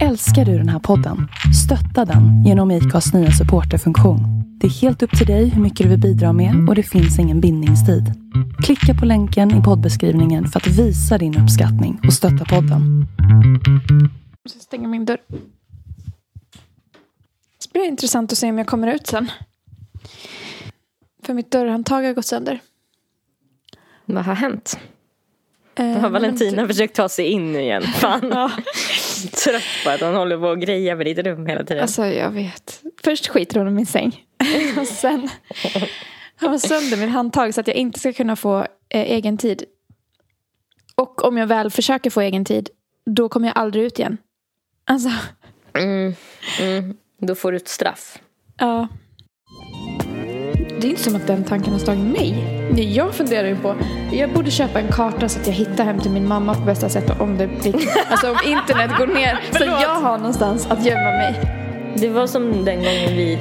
Älskar du den här podden? Stötta den genom IKAs nya supporterfunktion. Det är helt upp till dig hur mycket du vill bidra med och det finns ingen bindningstid. Klicka på länken i poddbeskrivningen för att visa din uppskattning och stötta podden. Jag ska stänga min dörr. Det blir intressant att se om jag kommer ut sen. För mitt dörrhandtag har gått sönder. Vad har hänt? Eh, Har men Valentina du- försökt ta sig in igen? Fan. Ja, Trött på att hon håller på och grejer med ditt rum hela tiden. alltså jag vet. Först skiter hon i min säng. och sen har hon sönder mitt handtag så att jag inte ska kunna få eh, egen tid. Och om jag väl försöker få egen tid, då kommer jag aldrig ut igen. Alltså, Mm, mm. Då får du ett straff. ja. Det är inte som att den tanken har slagit mig. Nej, Jag funderar ju på, jag borde köpa en karta så att jag hittar hem till min mamma på bästa sätt om det blir, alltså om internet går ner. så jag har någonstans att gömma mig. Det var som den gången vi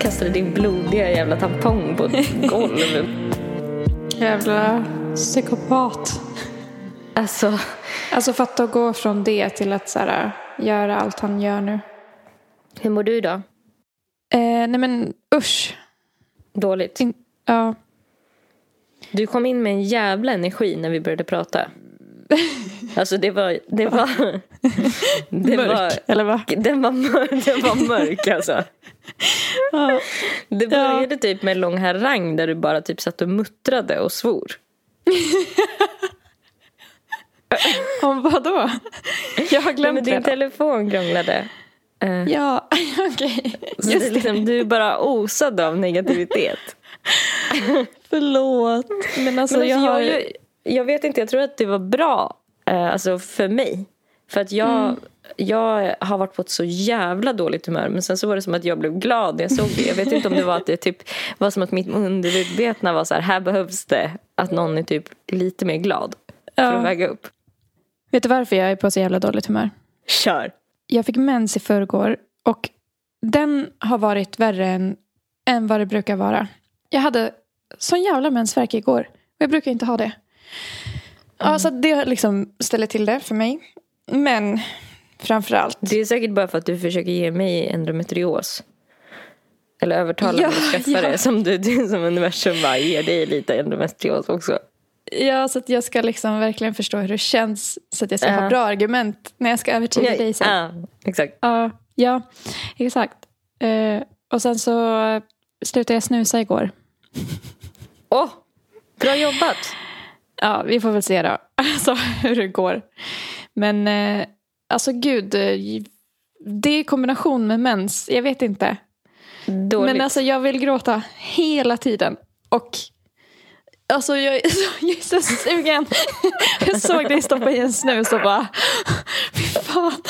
kastade din blodiga jävla tampong på ett golv. Jävla psykopat. Alltså, Alltså fatta att gå från det till att så här, göra allt han gör nu. hur mår du idag? Eh, nej men usch. Dåligt. In, ja. Du kom in med en jävla energi när vi började prata. Alltså det var... Det var, det Mörk, var eller vad? den var mörk, den var mörk alltså. Ja. Det började typ med en lång harang där du bara typ satt och muttrade och svor. Om vad då? Jag har Nej, glömt men din det. telefon krånglade. Eh, Ja, okej. är Just det. liksom, du bara osade av negativitet. Förlåt. Men alltså, Men jag alltså, har jag, ju... jag, jag vet inte, jag tror att det var bra eh, alltså för mig. För att jag, Mm. jag har varit på ett så jävla dåligt humör. Men sen så var det som att jag blev glad när jag såg det. Jag vet inte om det var att det typ var som att mitt undermedvetna var så här, här behövs det att någon är typ lite mer glad. För Ja. att väga upp. Vet du varför jag är på så jävla dåligt humör? Kör! Jag fick mens i förrgår och den har varit värre än, än vad det brukar vara. Jag hade sån jävla mensvärk igår och jag brukar inte ha det. Ja, så det liksom ställer till det för mig. Men framförallt. Det är säkert bara för att du försöker ge mig endometrios. Eller övertala Ja, mig att skaffa ja. det. Som, du, du, som universum bara ger dig lite endometrios också. Ja, så att jag ska liksom verkligen förstå hur det känns. Så att jag ska Ja. ha bra argument när jag ska övertyga dig sen. Ja, exakt. Ja, ja exakt. Eh, och sen så slutade jag snusa igår. Åh, bra jobbat! Ja, vi får väl se då. Alltså hur det går. Men eh, alltså gud. Det är i kombination med mens. Jag vet inte. Dåligt. Men alltså jag vill gråta hela tiden. Och alltså jag jag är så sugen. Jag såg dig stoppa i en snus och bara. Fy fan.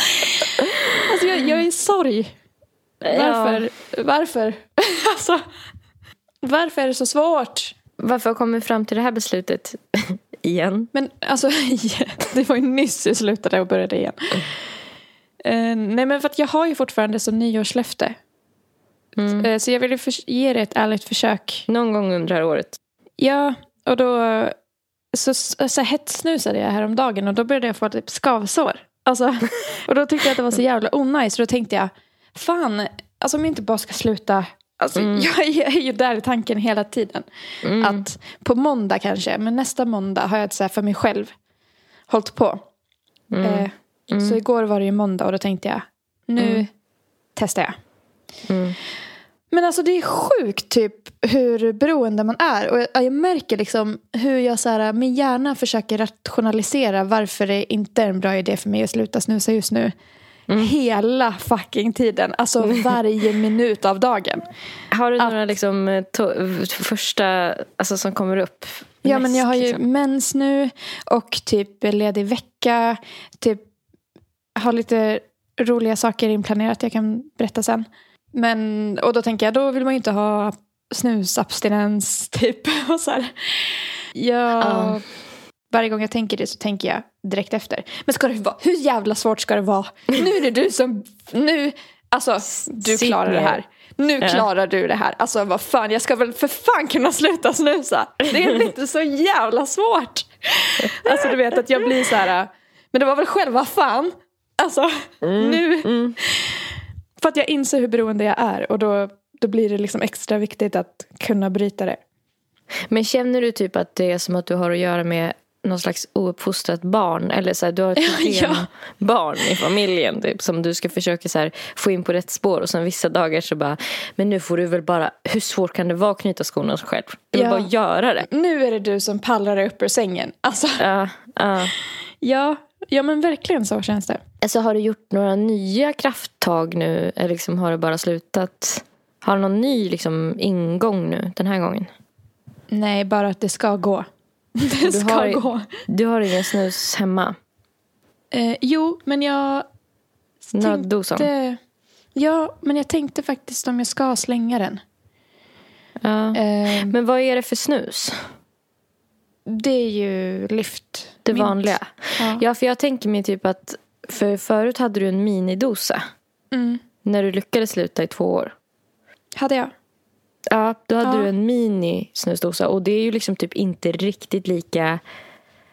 Alltså jag, jag är i sorg. Varför? Varför? Alltså, varför är det så svårt? Varför har jag kommit fram till det här beslutet igen? Men alltså, det var ju nyss jag slutade och började igen. Eh, nej men för att jag har ju fortfarande som nyårslöfte. Mm. Eh, så jag vill ju ge det ett ärligt försök. Någon gång under det här året. Ja, och då så, så hetsnusade jag häromdagen och då började jag få typ skavsår. Alltså, och då tyckte jag att det var så jävla onajs. Så då tänkte jag, fan, alltså om jag inte bara ska sluta. Alltså, jag, jag är ju där i tanken hela tiden. Att på måndag kanske, men nästa måndag har jag så här för mig själv hållit på. Eh, Så igår var det ju måndag och då tänkte jag, nu testar jag. Men alltså det är sjukt typ hur beroende man är. Och jag, jag märker liksom hur jag så här, min hjärna försöker rationalisera varför det inte är en bra idé för mig att sluta snusa just nu. Hela fucking tiden. Alltså varje minut av dagen. Har du Att- några liksom, eh, to- första alltså, som kommer upp? Ja men jag har ju Mest, liksom? mens nu och typ ledig vecka. Typ har lite roliga saker inplanerat jag kan berätta sen. Men, och då tänker jag, då vill man ju inte ha snusabstinens typ. Och så här. Ja, Ja. Varje gång jag tänker det så tänker jag direkt efter. Men ska det vara, hur jävla svårt ska det vara? Nu är det du som, nu, alltså du klarar det här. Nu klarar du det här. Alltså vad fan, jag ska väl för fan kunna sluta snusa. Det är inte så jävla svårt. Alltså du vet att jag blir så här, men det var väl själva fan. Alltså, nu. Mm. För att jag inser hur beroende jag är och då, då blir det liksom extra viktigt att kunna bryta det. Men känner du typ att det är som att du har att göra med någon slags ouppfostrat barn? Eller så här, du har ett Ja. barn i familjen typ, som du ska försöka så här, få in på rätt spår. Och sen vissa dagar så bara, men nu får du väl bara, hur svårt kan det vara att knyta skorna själv? Du vill Ja. bara göra det. Nu är det du som pallar dig upp ur sängen. Alltså, Ja, ja. ja, ja men verkligen så känns det. Alltså har du gjort några nya krafttag nu? Eller liksom har du bara slutat? Har du någon ny liksom, ingång nu den här gången? Nej, bara att det ska gå. Det Du ska har- gå. Du har ingen snus hemma? Eh, jo, men jag Nöddosan? tänkte... Ja, men jag tänkte faktiskt om jag ska slänga den. Ja. Eh, Men vad är det för snus? det är ju lyft. Det Mint. vanliga? Ja. Ja, för jag tänker mig typ att för förut hade du en minidosa Mm. när du lyckades sluta i två år. Hade jag? Ja, då hade Ja. du en mini snusdosa och det är ju liksom typ inte riktigt lika...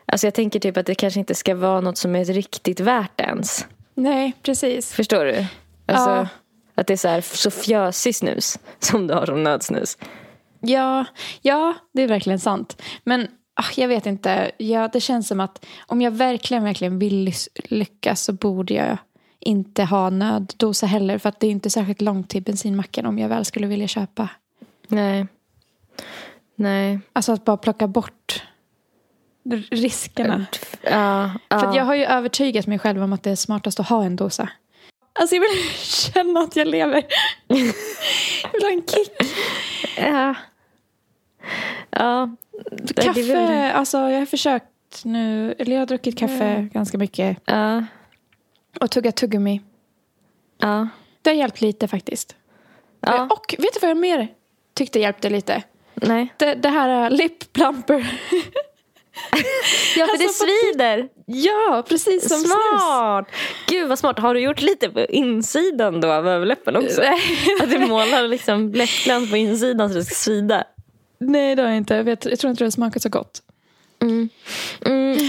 Alltså jag tänker typ att det kanske inte ska vara något som är riktigt värt ens. Nej, precis. Förstår du? Alltså, Ja. Att det är så, här, så fjösig snus som du har som nödsnus. Ja, ja, det är verkligen sant. Men jag vet inte. Ja, det känns som att om jag verkligen, verkligen vill lyckas så borde jag inte ha nöddosa heller. För att det är inte särskilt långt till bensinmacken om jag väl skulle vilja köpa. Nej. Nej. Alltså att bara plocka bort riskerna. Ja, ja. För jag har ju övertygat mig själv om att det är smartast att ha en dosa. Alltså jag vill känna att jag lever. Jag vill ha en kick. ja. Ja. det- det Kaffe, väl- alltså jag har försökt nu. Eller jag har druckit kaffe ganska mycket. Ja. Och tuggat tuggummi. Ja. Det har hjälpt lite faktiskt. Ja. Och vet du vad jag mer tyckte hjälpte lite? Nej. Det, det här uh, lip plumper. Ja, för det Alltså, på- svider. ja, precis som snus. Smart! Gud vad smart. Har du gjort lite på insidan då av överläppen också? Att du målar liksom läppglans på insidan så det ska svida? Nej, det har jag inte. Jag, vet, jag tror inte det har smakat så gott. Mm,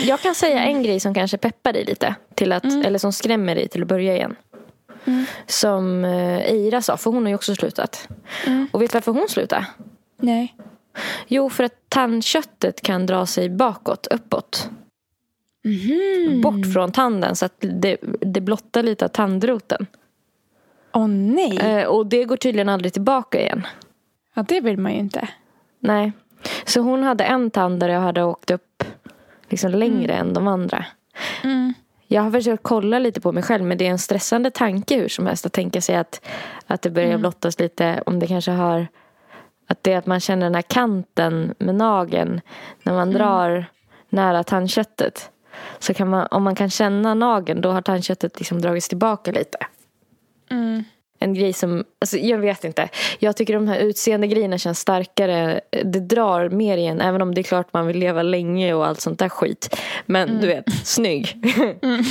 jag kan säga en grej som kanske peppar dig lite. Till att, Mm. Eller som skrämmer dig till att börja igen. Som eh, Eira sa, för hon har ju också slutat. Mm. Och vet du varför hon slutade? Nej. Jo, för att tandköttet kan dra sig bakåt, uppåt. Mhm. Bort från tanden så att det, det blottar lite av tandroten. Åh nej. Eh, och det går tydligen aldrig tillbaka igen. Ja, det vill man ju inte. Nej. Så hon hade en tand där jag hade åkt upp liksom längre än de andra. Mm. Jag har försökt kolla lite på mig själv men det är en stressande tanke hur som helst att tänka sig att, att det börjar blottas lite om det kanske har att det är att man känner den här kanten med nageln när man drar nära tandköttet. Så kan man, om man kan känna nageln då har tandköttet liksom dragits tillbaka lite. Mm. En grej som, alltså jag vet inte. Jag tycker de här utseende grejerna känns starkare. Det drar mer igen. Även om det är klart man vill leva länge och allt sånt där skit. Men du vet, snygg.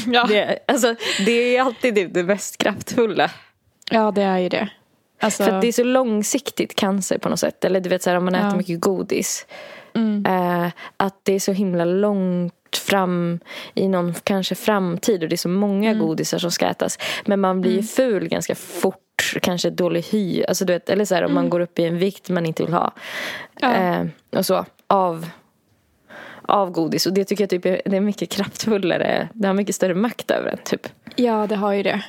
Ja. Det, alltså, det är alltid typ det mest kraftfulla. ja, det är ju det. Alltså, För det är så långsiktigt cancer på något sätt. Eller du vet så här, om man äter Ja. mycket godis. mm. Eh, att det är så himla långt fram i någon kanske framtid. Och det är så många Mm. godisar som ska ätas. Men man blir ju ful ganska fort. Kanske dålig hy. Alltså, du vet, eller så här, om man går upp i en vikt man inte vill ha. Mm. Ja. Eh, och så. Av, av godis. Och det tycker jag typ är, det är mycket kraftfullare. Det har mycket större makt över en. Typ. ja, det har ju det.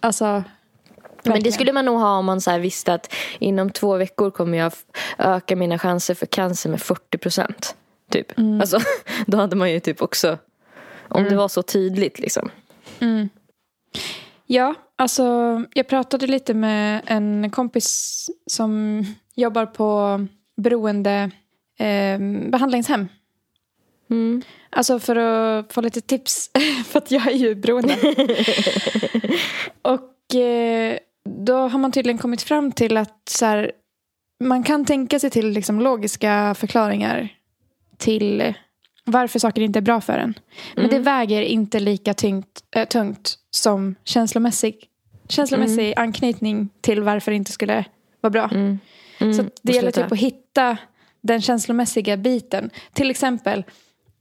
Alltså, Men verkligen. det skulle man nog ha om man så här visste att inom två veckor kommer jag öka mina chanser för cancer med 40 procent. Typ. Mm. Alltså, då hade man ju typ också, om det var så tydligt liksom. Ja, alltså jag pratade lite med en kompis som jobbar på beroende eh, behandlingshem. Mm. Alltså för att få lite tips, för att jag är ju beroende. och eh, då har man tydligen kommit fram till att så här, man kan tänka sig till liksom, logiska förklaringar till varför saker inte är bra för en. Men det väger inte lika tyngt, äh, tungt som känslomässig, känslomässig anknytning till varför det inte skulle vara bra. Mm. Mm. Så det gäller typ att hitta den känslomässiga biten. Till exempel,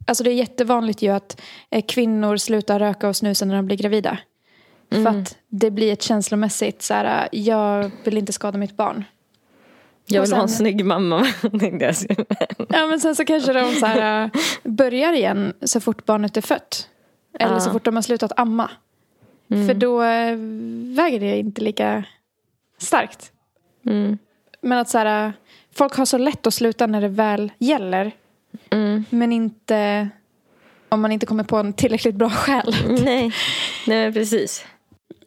alltså det är jättevanligt ju att eh, kvinnor slutar röka och snusa när de blir gravida. För att det blir ett känslomässigt så här, jag vill inte skada mitt barn. Jag vill ha en sen- snygg mamma. Ja men sen så kanske de så här, äh, börjar igen så fort barnet är fött. Eller så fort de har slutat amma. För då äh, väger det inte lika starkt. Mm. Men att så här, äh, folk har så lätt att sluta när det väl gäller. Mm. Men inte om man inte kommer på en tillräckligt bra skäl. Nej. Nej, precis.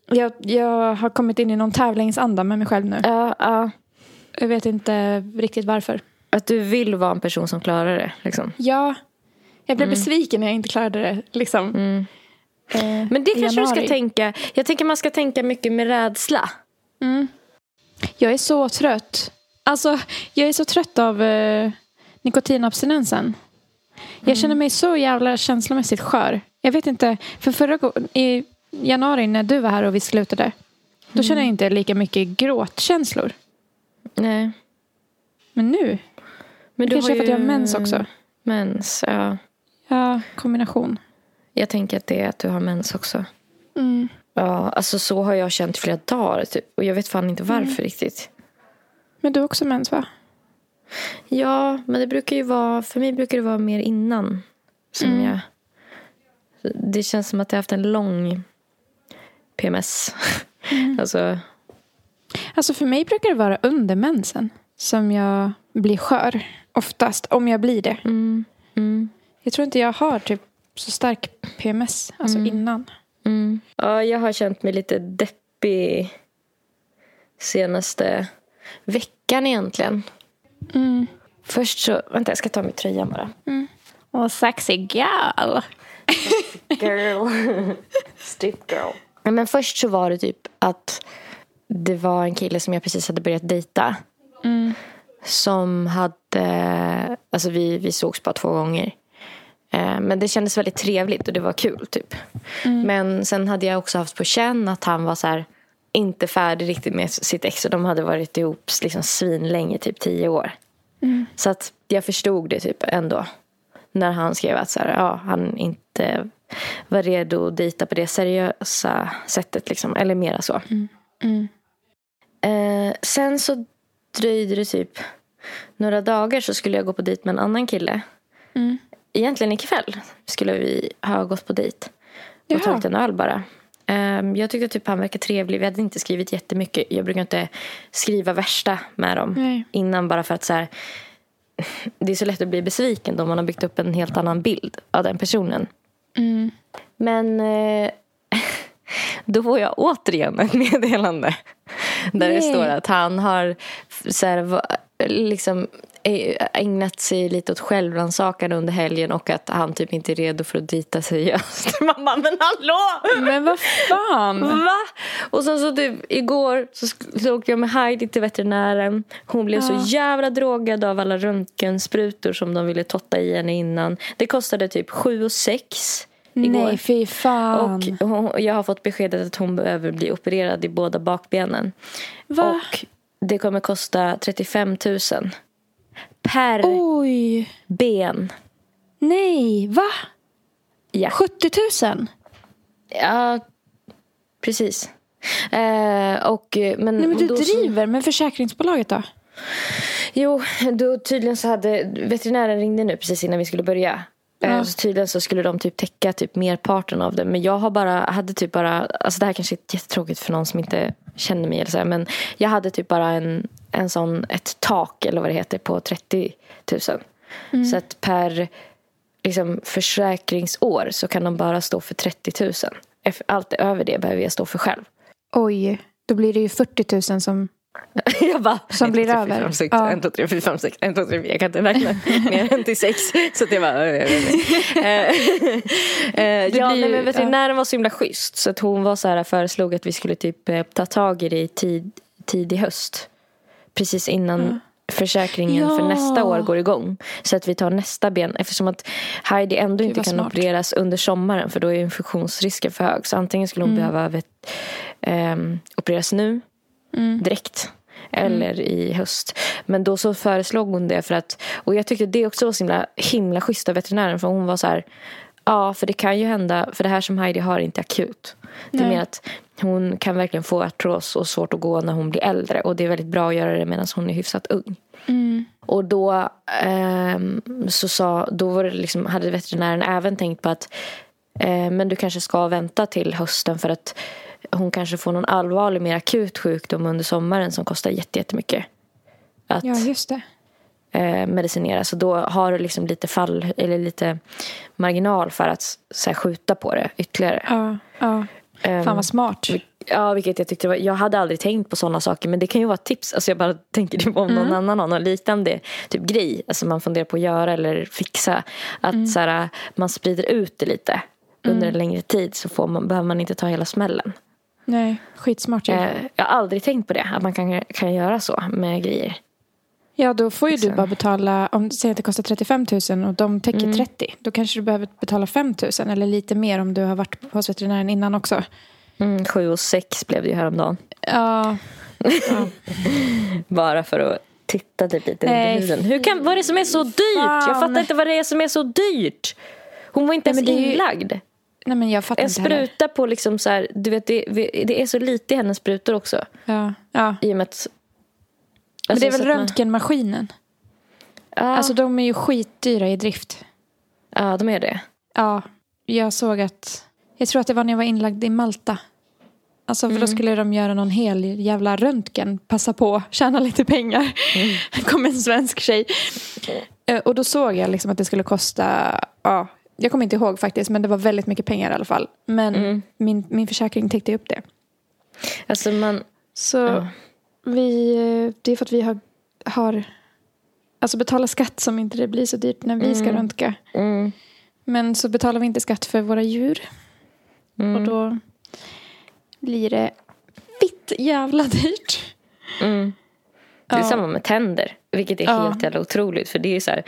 Jag, jag har kommit in i någon tävlingsanda med mig själv nu. Ja, ja. Jag vet inte riktigt varför. Att du vill vara en person som klarar det. Liksom. Ja, jag blev besviken när jag inte klarade det. Liksom. Eh, Men det kanske du ska tänka. Jag tänker man ska tänka mycket med rädsla. Jag är så trött. Alltså, jag är så trött av eh, nikotinabstinensen. Jag känner mig så jävla känslomässigt skör. Jag vet inte, för förra gången i januari när du var här och vi slutade. Då kände jag inte lika mycket gråtkänslor. Nej. Men nu, Men kanske är för att jag har mens också. Mens, ja. ja, kombination. Jag tänker att det är att du har mens också. Mm. Ja, alltså så har jag känt flera dagar typ. Och jag vet fan inte varför Mm. riktigt. Men du har också mens va? Ja, men det brukar ju vara, för mig brukar det vara mer innan. Som Mm. jag, det känns som att jag har haft en lång PMS. Mm. alltså, Alltså för mig brukar det vara under mensen som jag blir skör. Oftast, om jag blir det. mm, mm, Jag tror inte jag har typ så stark PMS, alltså innan. mm. Ja, jag har känt mig lite deppig senaste veckan egentligen. Mm. Först så, vänta jag ska ta min tröja bara. Och sexy girl. Girl. Strip girl. Men först så var det typ att det var en kille som jag precis hade börjat dejta. Som hade, alltså vi, vi sågs bara två gånger. Eh, Men det kändes väldigt trevligt och det var kul typ. Men sen hade jag också haft på känn att han var så här inte färdig riktigt med sitt ex och de hade varit ihop liksom svinlänge, typ tio år. Så att jag förstod det typ ändå. När han skrev att så här, ja, han inte var redo att dejta på det seriösa sättet. Liksom. Eller mera så. Eh, sen så dröjde det typ några dagar så skulle jag gå på dejt med en annan kille. Egentligen ikväll skulle vi ha gått på dejt. Och Jaha. tagit en öl bara. Ehm, jag tyckte typ han verkade trevlig. Vi hade inte skrivit jättemycket. Jag brukar inte skriva värsta med dem Nej. innan bara för att så här, det är så lätt att bli besviken då man har byggt upp en helt annan bild av den personen. Men eh, då får jag återigen ett meddelande där det Nej. står att han har så här, liksom, ägnat sig lite åt självrannsakan under helgen och att han typ inte är redo för att dejta seriöst. Mamma, men hallå! Men vad fan? Va? Och sen så typ igår så, så åkte jag med Heidi till veterinären. Hon blev så jävla drogad av alla röntgensprutor som de ville totta i henne innan. Det kostade typ 7 och 6 igår. Nej, fy fan. och hon, jag har fått beskedet att hon behöver bli opererad i båda bakbenen. Va? Och det kommer kosta 35 000 per Oj. ben. Nej, va? Ja. 70 000? Ja, precis. Eh, och, men, Nej men du då så- driver. Men försäkringsbolaget då? Jo, då tydligen så hade veterinären ringde nu precis innan vi skulle börja. Ja. Så tydligen så skulle de typ täcka typ merparten av det. Men jag har bara, hade typ bara, alltså det här kanske är jättetråkigt för någon som inte känner mig eller så här, men jag hade typ bara en, en sån, ett tak eller vad det heter på 30 000. Så att per liksom, försäkringsår så kan de bara stå för 30 000. Eff- Allt över det behöver jag stå för själv. Oj, då blir det ju 40 000 som... Jag bara, Som blir två, tre, över. fyra, fem, sex, Ja. En, två, tre, fyra, fem, sex, en, två, tre, fyra. Jag kan inte räkna mer än till sex. Så att jag bara... eh, eh, eh, ja, blir nej, men veterinären var så himla schysst. Så att hon var så här, föreslog att vi skulle typ eh, ta tag i det i tid, tidig höst. Precis innan försäkringen för Ja. nästa år går igång. Så att vi tar nästa ben. Eftersom att Heidi ändå inte kan smart. opereras under sommaren. För då är infektionsrisken för hög. Så antingen skulle hon behöva vet, ehm, opereras nu direkt. Eller i höst. Men då så föreslog hon det för att Och jag tyckte det också var så himla, himla schysst av veterinären. För hon var så här Ja för det kan ju hända För det här som Heidi har är inte akut. Det är mer att hon kan verkligen få artros och svårt att gå när hon blir äldre. Och det är väldigt bra att göra det medan hon är hyfsat ung. Mm. Och då, ehm, så sa, då var det liksom, hade veterinären även tänkt på att eh, men du kanske ska vänta till hösten för att hon kanske får någon allvarlig, mer akut sjukdom under sommaren som kostar jätte- jättemycket att Ja, just det. eh, medicinera. Så då har du liksom lite fall, eller lite marginal för att så här, skjuta på det ytterligare. Ja, ja. Ehm, Fan vad smart. Ja, vilket jag tyckte var, jag hade aldrig tänkt på sådana saker men det kan ju vara ett tips. Alltså jag bara tänker typ om någon annan har någon liknande typ grej alltså man funderar på att göra eller fixa. Att så här, man sprider ut det lite under en längre tid så får man, behöver man inte ta hela smällen. Nej, skitsmart. Eh, jag har aldrig tänkt på det, att man kan, kan göra så med grejer. Ja, då får ju du Liksom. bara betala, om du säger att det kostar 35 000 och de täcker 30, då kanske du behöver betala 5 000 eller lite mer om du har varit hos veterinären innan också. Mm, sju och sex blev det ju häromdagen. Ja, Bara för att titta typ lite under huden. Hur kan, vad är det som är så dyrt? Jag fan. fattar inte vad det är som är så dyrt. Hon var inte ens är ju- inlagd. Nej men jag fattar En inte heller. spruta på liksom så här, du vet det, det är så lite i hennes sprutor också. Ja, ja. I och med att... Men det är alltså, väl röntgenmaskinen? Ja, Alltså de är ju skitdyra i drift. ja, de är det. Ja, jag såg att, jag tror att det var när jag var inlagd i Malta. Alltså för då skulle de göra någon hel jävla röntgen, passa på, tjäna lite pengar. kom en svensk tjej. Eh, Och då såg jag liksom att det skulle kosta, ja, jag kommer inte ihåg faktiskt, men det var väldigt mycket pengar i alla fall. Men min, min försäkring täckte upp det. Alltså man... Så Ja. vi, eh, det är för att vi har, har alltså betalar skatt som inte det blir så dyrt när vi ska röntga. Mm, Men så betalar vi inte skatt för våra djur. mm, Och då blir det vitt jävla dyrt. mm. Det är Ja. samma med tänder. Vilket är Ja. helt jävla otroligt. För det är så här...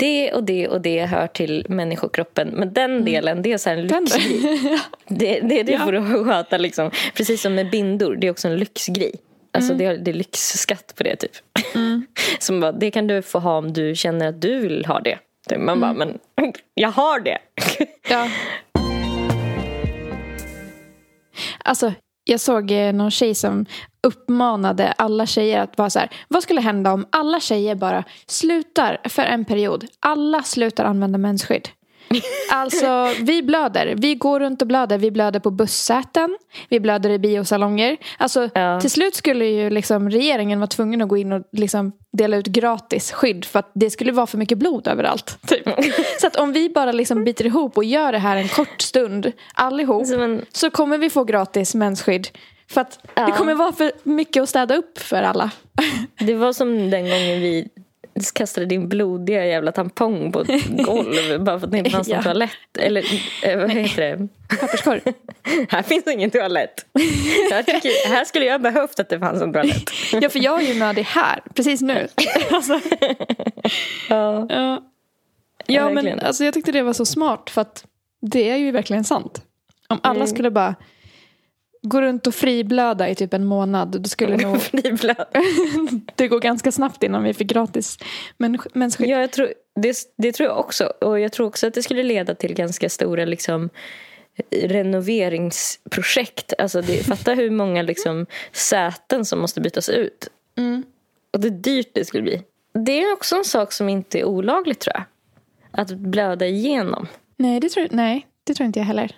Det och det och det hör till människokroppen. Men den delen, det är så här en lyxgrej. Det, det är det Ja. får du sköta liksom. Precis som med bindor. Det är också en lyxgrej. Alltså det, är, det är lyxskatt på det typ. Som bara, det kan du få ha om du känner att du vill ha det. Man bara, men jag har det. Ja. Alltså, jag såg eh, någon tjej som uppmanade alla tjejer att vara så här. Vad skulle hända om alla tjejer bara slutar för en period? Alla slutar använda mensskydd. Alltså, vi blöder. Vi går runt och blöder. Vi blöder på bussäten. Vi blöder i biosalonger. Alltså, Ja. till slut skulle ju liksom regeringen vara tvungen att gå in och liksom dela ut gratis skydd för att det skulle vara för mycket blod överallt. Typ. Så att om vi bara liksom biter ihop och gör det här en kort stund allihop en- så kommer vi få gratis mensskydd. För att det Ja. kommer vara för mycket att städa upp för alla. Det var som den gången vi kastade din blodiga jävla tampong på ett golv bara för att det inte fanns någon Ja. toalett. Eller eh, vad heter det? Papperskorg. Här finns ingen toalett. Jag tycker, här skulle jag behövt att det fanns en toalett. Ja, för jag är ju nödig här, precis nu. Alltså, Ja. ja, ja men alltså, jag tyckte det var så smart för att det är ju verkligen sant. Om alla Mm. skulle bara gå runt och friblöda i typ en månad då skulle nog Friblöd. det gå ganska snabbt innan vi fick gratis men, mensskydd. Ja, jag tror, det, det tror jag också. Och jag tror också att det skulle leda till ganska stora liksom, renoveringsprojekt. Alltså det, fatta hur många liksom, säten som måste bytas ut. Mm. Och det dyrt det skulle bli. Det är också en sak som inte är olagligt tror jag. Att blöda igenom. Nej, det tror, nej, det tror inte jag heller.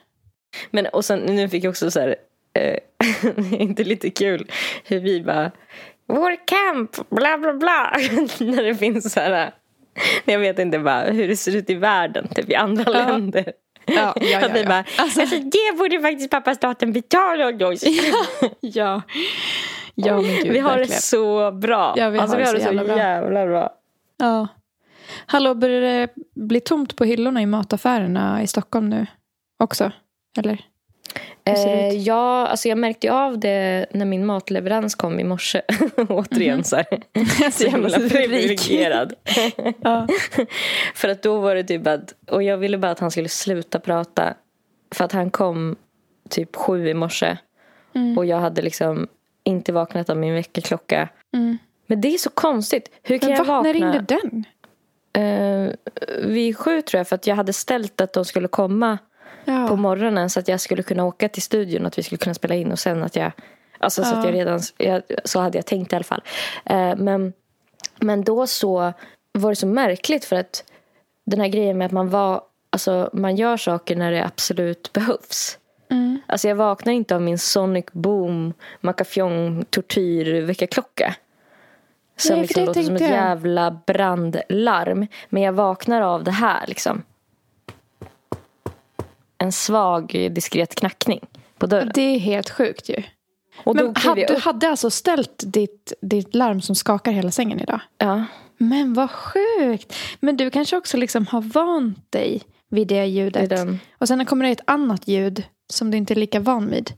Men och sen nu fick jag också så här, eh, inte lite kul hur vi bara vår camp, bla bla bla. När det finns så här, jag vet inte bara hur det ser ut i världen, typ i andra Ja. länder. Ja, ja, Att vi ja, bara, ja. Alltså, alltså det borde faktiskt pappa staten betala oss. ja. ja men gud, vi har verkligen. det så bra. Ja, vi alltså, har vi det har så det så jävla jävla bra. bra. Ja. Hallå, börjar det bli tomt på hyllorna i mataffärerna i Stockholm nu också? Eller? Eh, ja, alltså jag märkte ju av det när min matleverans kom i morse. Återigen så här. Så jävla privilegierad. Ja. För att då var det typ att, och jag ville bara att han skulle sluta prata. För att han kom typ sju i morse. Mm. Och jag hade liksom inte vaknat av min väckarklocka. Mm. Men det är så konstigt. Hur kan Men jag va? vakna? När ringde den? Eh, vid sju tror jag. För att jag hade ställt att de skulle komma Ja. på morgonen så att jag skulle kunna åka till studion att vi skulle kunna spela in och sen att jag Alltså så att Ja. jag redan, jag, så hade jag tänkt i alla fall. Eh, men, men då så var det så märkligt för att den här grejen med att man var, alltså man gör saker när det absolut behövs. Mm. Alltså jag vaknar inte av min Sonic Boom, Macafjong, tortyr, väckarklocka. Som Nej, liksom låter som ett jävla brandlarm. Men jag vaknar av det här liksom. En svag diskret knackning på dörren. Det är helt sjukt ju. Och Men hade, du hade alltså ställt ditt, ditt larm som skakar hela sängen idag? Ja. Men vad sjukt. Men du kanske också liksom har vant dig vid det ljudet. Det. Och sen kommer det ett annat ljud som du inte är lika van vid.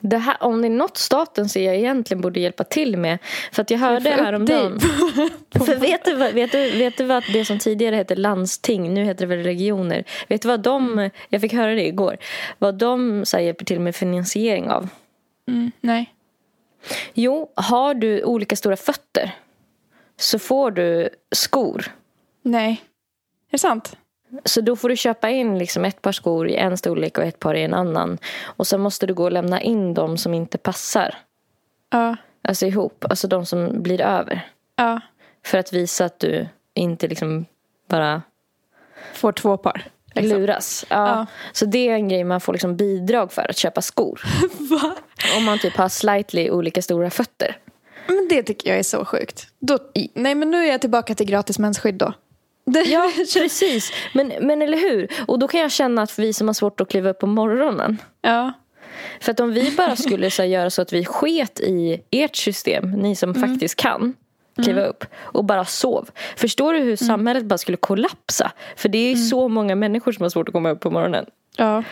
Det här, om det är något staten ser jag egentligen borde hjälpa till med. För att jag hörde häromdagen. För vet du, vad, vet, du, vet du vad det som tidigare hette landsting, nu heter det väl regioner. Vet du vad de, jag fick höra det igår. Vad de så här, hjälper till med finansiering av. Mm, nej. Jo, har du olika stora fötter så får du skor. Nej. Är det sant? Så då får du köpa in liksom ett par skor i en storlek och ett par i en annan. Och sen måste du gå och lämna in dem som inte passar. Ja. Alltså ihop, alltså de som blir över. Ja. För att visa att du inte liksom bara Får två par. liksom. luras. Ja. Ja. Så det är en grej man får liksom bidrag för att köpa skor. Va? Om man typ har slightly olika stora fötter. Men det tycker jag är så sjukt. Då, nej men nu är jag tillbaka till gratis mensskydd då. Ja, precis. Men, men eller hur? Och då kan jag känna att vi som har svårt att kliva upp på morgonen. ja. För att om vi bara skulle så här, göra så att vi sket i ert system, ni som Mm. faktiskt kan kliva upp och bara sov. Förstår du hur Mm. samhället bara skulle kollapsa? För det är så många människor som har svårt att komma upp på morgonen. Ja.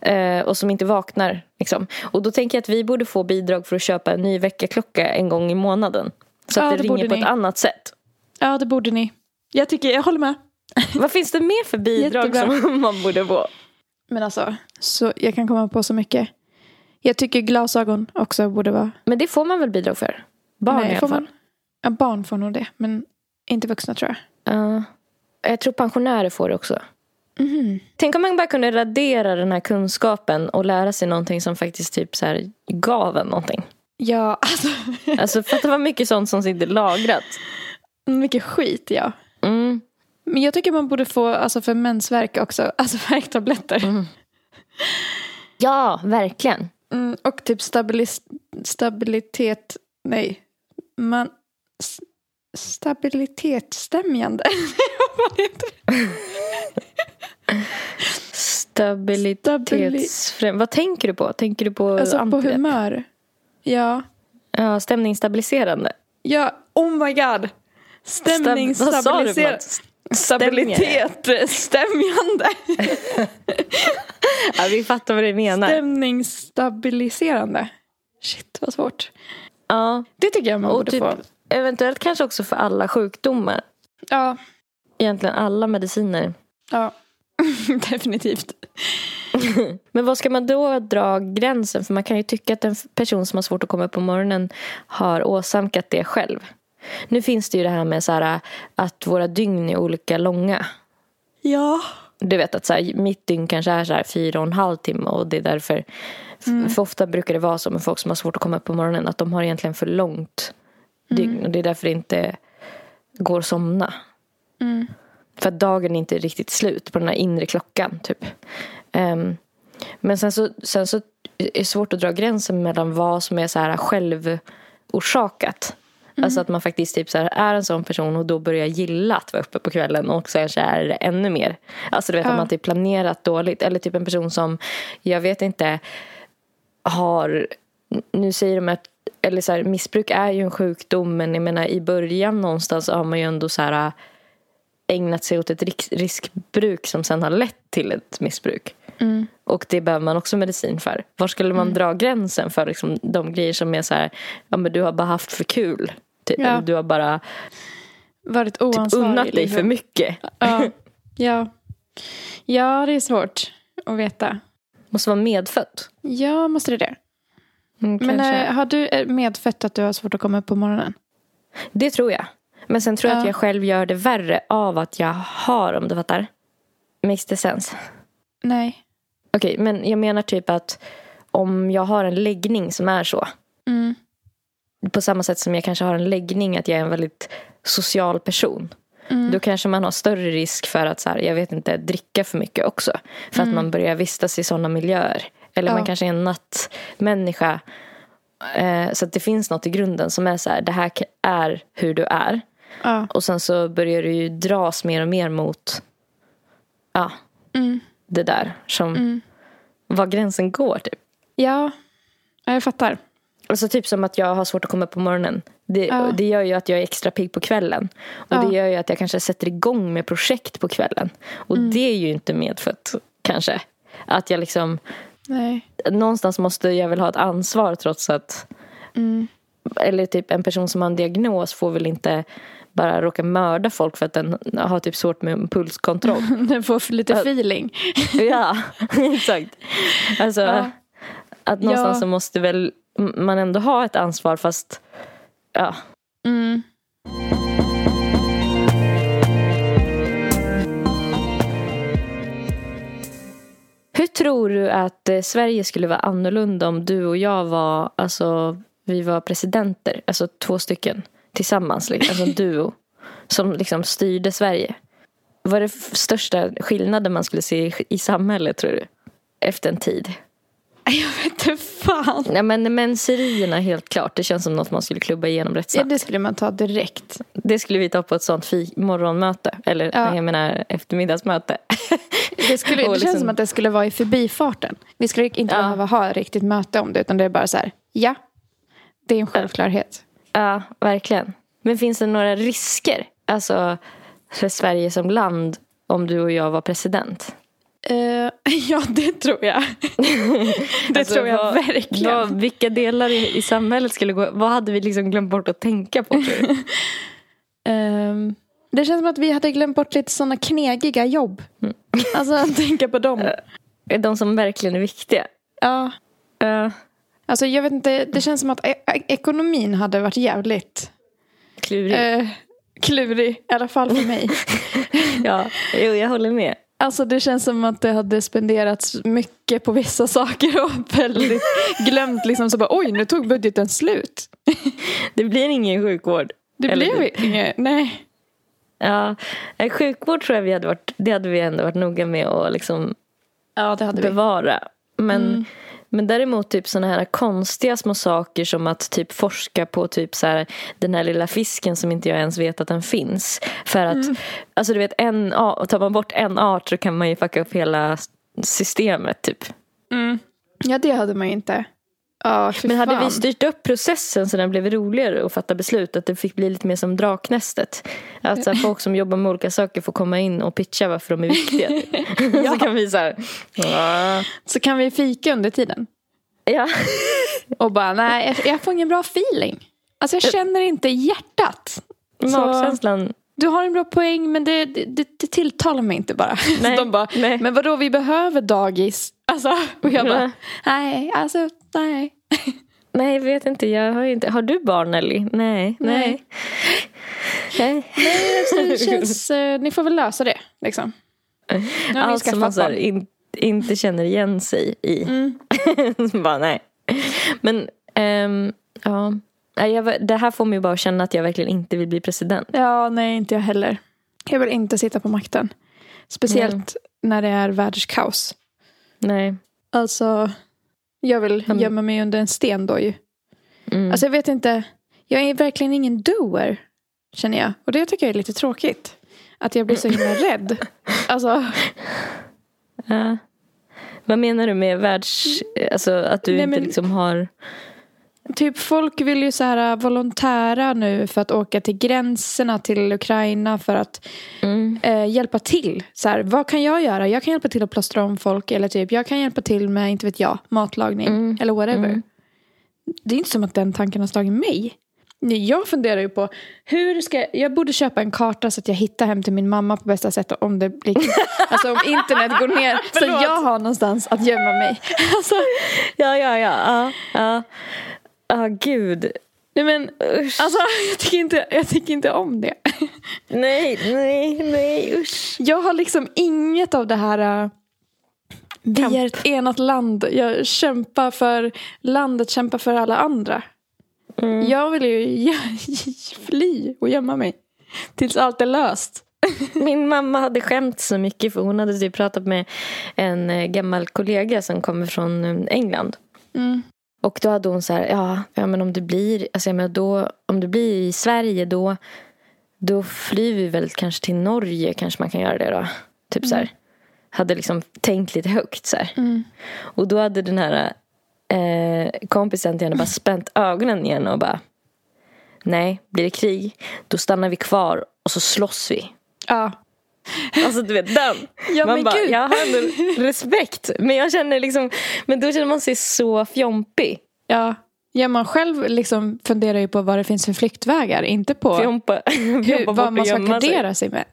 eh, och som inte vaknar. Liksom. Och då tänker jag att vi borde få bidrag för att köpa en ny väckarklocka en gång i månaden. Så att Ja, det, det ringer på ni. ett annat sätt. ja, det borde ni. Jag tycker, jag håller med. Vad finns det mer för bidrag Jättebra. som man borde få? Men alltså, så jag kan komma på så mycket. Jag tycker glasögon också borde vara... Men det får man väl bidrag för? Barn Nej, i alla fall. man- Ja, barn får nog det, men inte vuxna tror jag. Ja. jag tror pensionärer får det också. Mhm. Tänk om man bara kunde radera den här kunskapen och lära sig någonting som faktiskt typ så här gav en någonting. Ja, alltså. Alltså för att det var mycket sånt som sitter lagrat. mycket skit, ja. Mm. Men jag tycker man borde få, alltså för mensvärk också, alltså värktabletter. Ja, verkligen. Mm, och typ stabilis, stabilitet, nej. Man, s- stabilitetsstämjande. Vad heter det? Stabilitetsfräm... Vad tänker du på? Tänker du på Alltså på antidepp? humör. Ja. Ja, stämningsstabiliserande. Ja, oh my god. Stämning, Stab- vad sa du för stabiliser- något? Stabilitet, eh, stämjande. Ja, vi fattar vad du menar. Stämningsstabiliserande. Shit, vad svårt. Ja, Det tycker jag man och borde typ, få. eventuellt kanske också för alla sjukdomar. Ja, Egentligen alla mediciner. ja. definitivt. Men vad ska man då dra gränsen? För man kan ju tycka att en person som har svårt att komma upp på morgonen har åsamkat det själv. Nu finns det ju det här med så här, att våra dygn är olika långa. Ja. Du vet att så här, mitt dygn kanske är så här fyra och en halv timme och det är därför För ofta brukar det vara så med folk som har svårt att komma upp på morgonen att de har egentligen för långt dygn och det är därför det inte går att somna. För att dagen är inte riktigt slut på den här inre klockan typ. Ehm, men sen så, sen så är det svårt att dra gränsen mellan vad som är så här självorsakat. Alltså att man faktiskt typ så här är en sån person och då börjar gilla att vara uppe på kvällen och så är det ännu mer. Alltså du vet Ja. att man typ planerat dåligt. Eller typ en person som, jag vet inte, har, nu säger de att, eller så här, missbruk är ju en sjukdom men jag menar i början någonstans har man ju ändå så här ägnat sig åt ett risk- riskbruk som sen har lett till ett missbruk. Mm. Och det behöver man också medicin för. Var skulle man dra gränsen för liksom, de grejer som är så här, ja men du har bara haft för kul. Typ. Ja. Du har bara Varit typ, oansvarig. unnat dig liksom. för mycket. Ja. ja. Ja, det är svårt att veta. Måste vara medfött. Ja, måste det det? Mm, Men eh, har du eh, medfött att du har svårt att komma upp på morgonen? Det tror jag. Men sen tror jag Ja. att jag själv gör det värre av att jag har, om du fattar. Makes det sense? Nej. Okej, men jag menar typ att om jag har en läggning som är så. Mm. På samma sätt som jag kanske har en läggning att jag är en väldigt social person. Mm. Då kanske man har större risk för att, så här, jag vet inte, dricka för mycket också. För att man börjar vistas i sådana miljöer. Eller Mm. Ja. man kanske är en nattmänniska. Eh, så att det finns något i grunden som är så här, det här är hur du är. Ja. Och sen så börjar du ju dras mer och mer mot ja, Mm. Det där. Som var gränsen går typ. ja, Ja, jag fattar. Alltså typ som att jag har svårt att komma upp på morgonen. Det, Ja. det gör ju att jag är extra pigg på kvällen. Och Ja. det gör ju att jag kanske sätter igång med projekt på kvällen. Och Mm. det är ju inte medfött kanske. Att jag liksom, Nej. någonstans måste jag väl ha ett ansvar trots att Mm. eller typ en person som har en diagnos får väl inte bara råka mörda folk för att den har typ svårt med impulskontroll. Den får lite feeling. ja, exakt. Alltså, Ja. att någonstans Ja. så måste väl man ändå ha ett ansvar fast ja, Mm. Hur tror du att eh, Sverige skulle vara annorlunda om du och jag var, alltså vi var presidenter, alltså två stycken tillsammans, liksom, alltså en duo som liksom styrde Sverige? Vad är det största skillnaden man skulle se i, samhället tror du? Efter en tid? Jag vet inte fan. Nej men menserierna helt klart, det känns som något man skulle klubba igenom rätt Ja, snabbt. det skulle man ta direkt. Det skulle vi ta på ett sånt morgonmöte, eller Ja. jag menar eftermiddagsmöte. Det, skulle, det känns liksom- som att det skulle vara i förbifarten. Vi skulle inte Ja. behöva ha riktigt möte om det. Utan det är bara så här, ja. Det är en självklarhet. Ja, verkligen. Men finns det några risker alltså, för Sverige som land om du och jag var president? Eh, ja, det tror jag. det Alltså, tror jag vad- verkligen. Vad, vilka delar i, i samhället skulle gå... Vad hade vi liksom glömt bort att tänka på? Ehm, det känns som att vi hade glömt bort lite sådana knegiga jobb. Mm. Alltså tänka på dem. De som verkligen är viktiga. Ja. Uh, Alltså jag vet inte, det känns som att e- e- ekonomin hade varit jävligt klurig. eh, klurig. I alla fall för mig. Ja, jo, jag håller med. Alltså det känns som att det hade spenderats mycket på vissa saker och väldigt glömt liksom så bara oj nu tog budgeten slut. Det blir ingen sjukvård. Det Eller blev inget, nej. Ja, sjukvård tror jag vi hade varit, det hade vi ändå varit noga med att liksom Ja det hade vi. bevara. Men, Mm. Men däremot typ såna här konstiga små saker som att typ forska på typ så här, den här lilla fisken som inte jag ens vet att den finns. För att, Mm. alltså du vet, en, tar man bort en art så kan man ju fucka upp hela systemet typ. Mm. Ja det hade man ju inte. Ja Men hade fan. vi styrt upp processen så den blev roligare att fatta beslut, att det fick bli lite mer som Draknästet. Att så folk som jobbar med olika saker får komma in och pitcha varför de är viktiga. så kan vi så här. Så kan vi fika under tiden. ja. Och bara nej jag- får ingen bra feeling. Alltså jag känner inte hjärtat. Så- Magkänslan Du har en bra poäng men det, det, det, tilltalar mig inte bara. Nej, De bara, nej. men vadå vi behöver dagis. Alltså, och jag bara, nej, alltså nej. Nej, jag vet inte. Jag har, inte. har du barn, Nelly? Nej. Nej. Nej. Nej, det känns, eh, ni får väl lösa det liksom. Allt som man så in, inte känner igen sig i. Mm. bara nej. Men ehm, ja. Jag, det här får mig bara att känna att jag verkligen inte vill bli president. Ja, nej inte jag heller. Jag vill inte sitta på makten. Speciellt när det är världskaos. Nej. Alltså, jag vill Men- gömma mig under en sten då ju. Mm. Alltså jag vet inte. Jag är verkligen ingen doer. Känner jag. Och det tycker jag är lite tråkigt. Att jag blir så himla rädd. Alltså, ja. Vad menar du med världs... Alltså att du Nej, inte men- liksom har... typ folk vill ju så här volontära nu för att åka till gränserna till Ukraina för att Mm. eh, hjälpa till. Så här, vad kan jag göra? Jag kan hjälpa till att plåstra om folk eller typ jag kan hjälpa till med, inte vet jag, matlagning Mm. eller whatever. Mm. Det är inte som att den tanken har slagit mig. Jag funderar ju på hur ska jag, jag borde köpa en karta så att jag hittar hem till min mamma på bästa sätt om det blir, alltså om internet går ner så jag har någonstans att gömma mig. Alltså, Ja, ja, ja. Ja, ja. Ah, gud. nej men, Usch. alltså jag tycker, inte, jag tycker inte om det. Nej, nej, nej, usch. Jag har liksom inget av det här äh, Vi Kamp. är ett enat land. Jag kämpar för landet, kämpar för alla andra. Mm. Jag vill ju fly och gömma mig. Tills allt är löst. Min mamma hade skämt så mycket för hon hade typ pratat med en eh, gammal kollega som kommer från eh, England. Mm. Och då hade hon så här, ja, ja men om det blir, alltså jag menar då, om det blir i Sverige då, då flyr vi väl kanske till Norge kanske man kan göra det då. Typ så här. Hade liksom tänkt lite högt så här. Mm. Och då hade den här eh, kompisen till henne bara spänt ögonen igen och bara Nej, blir det krig då stannar vi kvar och så slåss vi. Ja. Alltså du vet den. Ja, man men bara, gud. jag har ändå respekt. Men jag känner liksom, men då känner man sig så fjompig. ja. Ja, man själv liksom funderar ju på vad det finns för flyktvägar. Inte på Fjompa, hur, fjompa vad man ska gömma sig. gardera sig med.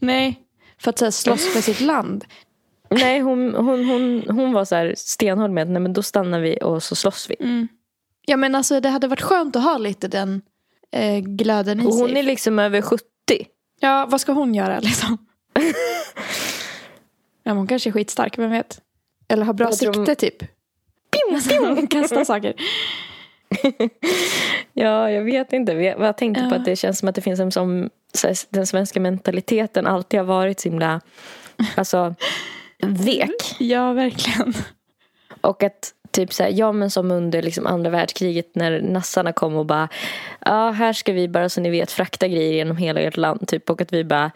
Nej. För att så här, slåss för sitt land. Nej, hon, hon, hon, hon var så här stenhård med att nej, men då stannar vi och så slåss vi. Mm. Ja men alltså det hade varit skönt att ha lite den eh, glöden i Och sig. hon är liksom över 70. Ja, vad ska hon göra liksom? Ja, hon kanske är skitstark, vem vet? Eller har bra Jag sikte typ. Hon kastar saker. Ja, jag vet inte. Jag tänkte på Ja. att det känns som att det finns en som så här, den svenska mentaliteten alltid har varit så himla alltså, vek. Ja, verkligen. Och att typ så här, ja men som under liksom andra världskriget när nassarna kom och bara ja här ska vi bara så ni vet frakta grejer genom hela ert land typ och att vi bara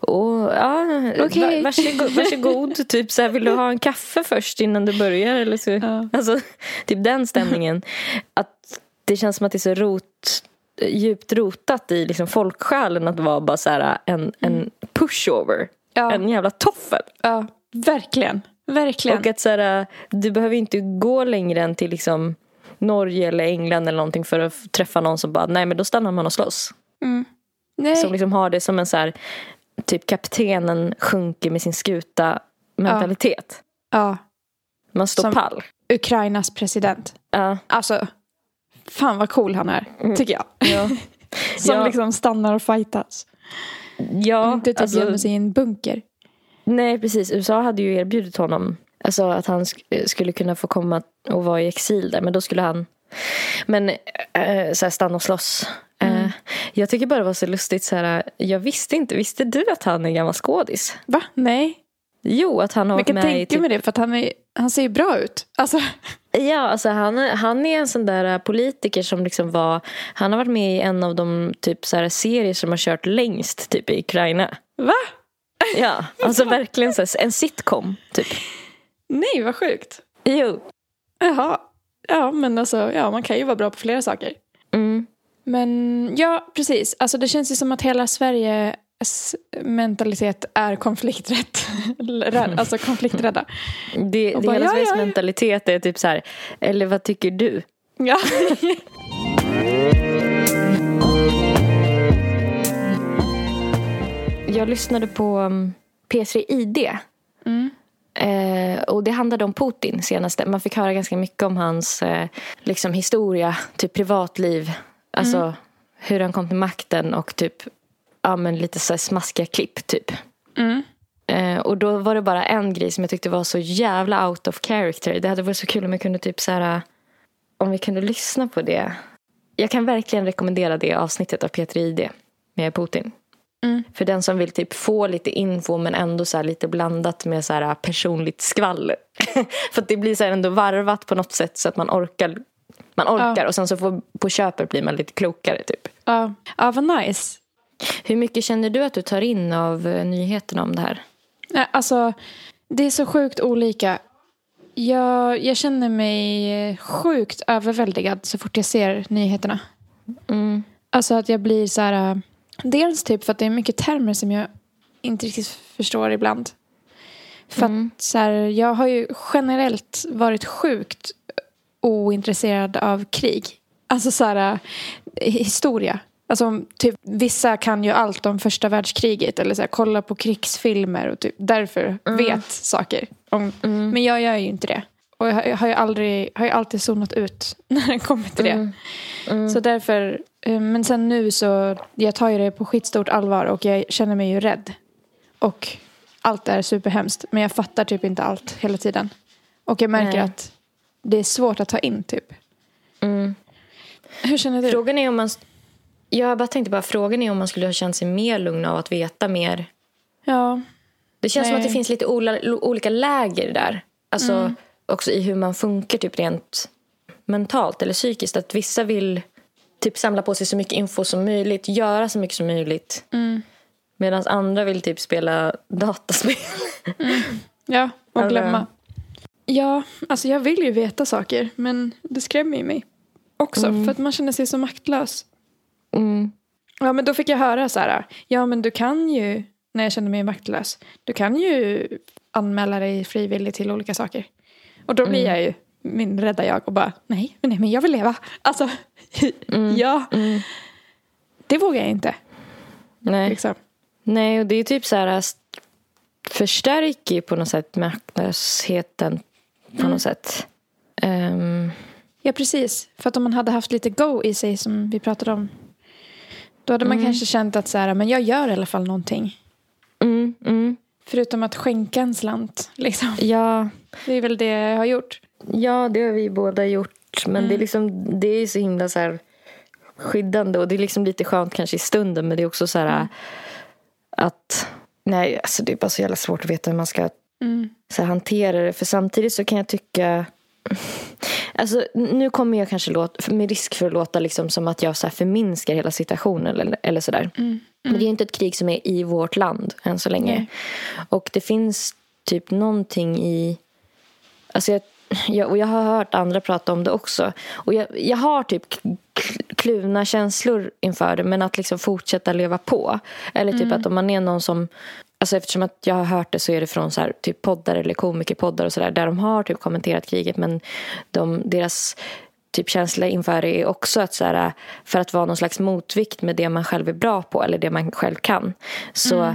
åh ja va, varsågod, varsågod typ så här vill du ha en kaffe först innan du börjar eller så? Ja. alltså typ den stämningen. Att det känns som att det är så rot djupt rotat i liksom folksjälen att vara bara så här en, en pushover Ja, en jävla toffel. Ja verkligen. Verkligen. och att så här, du behöver inte gå längre än till liksom Norge eller England eller någonting för att träffa någon som bara, nej men då stannar man och slåss. mm. Nej. Som liksom har det som en så här, typ kaptenen sjunker med sin skuta mentalitet. Ja, Man står Som- pall. Ukrainas president. Ja. Alltså, fan vad cool han är, tycker jag. Ja. Som Ja. liksom stannar och fightas. ja Inte typ alltså, gömmer sig i en bunker. Nej precis, USA hade ju erbjudit honom alltså, att han sk- skulle kunna få komma och vara i exil där men då skulle han men eh, så här, stanna och slåss. Eh, jag tycker bara det var så lustigt så här, jag visste inte, visste du att han är gammal skådis? Va? Nej. Jo, att han har Men jag varit kan med i tänka typ, mig det för att han, är, han ser ju bra ut. Alltså, Ja, alltså han, han är en sån där äh, politiker som liksom var Han har varit med i en av de typ så här serier som har kört längst typ i Ukraina va? Ja, alltså verkligen så en sitcom typ Nej, vad sjukt. Jo Jaha. Ja, men alltså, ja, man kan ju vara bra på flera saker. mm. Men ja, precis. Alltså det känns ju som att hela Sveriges mentalitet är konflikträtt. Alltså konflikträdda. Det, det bara, hela ja, Sveriges ja. mentalitet är typ så här Eller vad tycker du? Ja. lyssnade på um, P3 ID Mm. Eh, och det handlade om Putin senaste. Man fick höra ganska mycket om hans eh, liksom historia, typ privatliv. Alltså hur han kom till makten och typ ja, men lite så smaskiga klipp typ. Mm. Eh, och då var det bara en grej som jag tyckte var så jävla out of character. Det hade varit så kul om jag kunde typ så här, om vi kunde lyssna på det. Jag kan verkligen rekommendera det avsnittet av P3 ID med Putin. Mm. För den som vill typ få lite info men ändå så lite blandat med så här personligt skvaller. För att det blir så här ändå varvat på något sätt så att man orkar. Man orkar Ja. och sen så får, på köpet blir man lite klokare typ. Ja, ja vad nice. Hur mycket känner du att du tar in av eh, nyheterna om det här? Nej, Alltså, det är så sjukt olika. Jag, jag känner mig sjukt överväldigad så fort jag ser nyheterna. Mm. Alltså att jag blir så här... Dels typ för att det är mycket termer som jag inte riktigt förstår ibland. För Mm. att så här, jag har ju generellt varit sjukt ointresserad av krig. Alltså så här, äh, historia. Alltså typ, vissa kan ju allt om första världskriget eller så här, kolla på krigsfilmer och typ därför vet saker. Om, Men jag gör ju inte det. Och jag har, jag har ju aldrig, har ju alltid zonat ut när det kommer till det. Så därför, eh, men sen nu så, jag tar ju det på skitstort allvar och jag känner mig ju rädd. Och allt är superhemskt. Men jag fattar typ inte allt hela tiden. Och jag märker Nej. att det är svårt att ta in typ. Mm. Hur känner du? Frågan är om man... Jag bara tänkte bara, frågan är om man skulle ha känt sig mer lugn av att veta mer. Ja. Det känns som Nej. att det finns lite olika läger där. Alltså Mm. också i hur man funkar typ rent mentalt eller psykiskt. Att vissa vill typ samla på sig så mycket info som möjligt, göra så mycket som möjligt. Mm. Medan andra vill typ spela dataspel. Ja, och Eller- glömma. Ja, alltså jag vill ju veta saker. Men det skrämmer ju mig också. Mm. För att man känner sig så maktlös. Mm. Ja, men då fick jag höra så här. Ja, men du kan ju, när jag kände mig maktlös. Du kan ju anmäla dig frivilligt till olika saker. Och då blir jag ju min rädda jag och bara, nej, nej, men jag vill leva. Alltså, ja. Mm. Det vågar jag inte. Nej. Liksom. Nej, och det är typ så här st- förstärker ju på något sätt maktlösheten på något sätt. Ehm, Ja, precis. För att om man hade haft lite go i sig som vi pratade om. Då hade man Mm. kanske känt att så här, men jag gör i alla fall någonting. mm, mm. Förutom att skänka en slant. Liksom. Ja, Det är väl det jag har gjort. ja, det har vi båda gjort. Men Mm. det är liksom det är så himla så här skyddande och det är liksom lite skönt kanske i stunden men det är också så här Mm. att nej, alltså det är bara så jävla svårt att veta hur man ska Mm. så här, hantera det. För samtidigt så kan jag tycka... Alltså, nu kommer jag kanske låta, med risk för att låta liksom som att jag så här förminskar hela situationen eller, eller sådär. Mm. Men det är inte ett krig som är i vårt land än så länge. Nej. Och det finns typ någonting i... Alltså jag, jag, och jag har hört andra prata om det också. Och jag, jag har typ kluvna känslor inför det. Men att liksom fortsätta leva på. Eller typ att om man är någon som... Alltså eftersom att jag har hört det så är det från så här, typ poddar eller komikerpoddar och sådär. Där de har typ kommenterat kriget. Men de, deras typ känsla inför det är också att så här, för att vara någon slags motvikt med det man själv är bra på. Eller det man själv kan. Så ehm,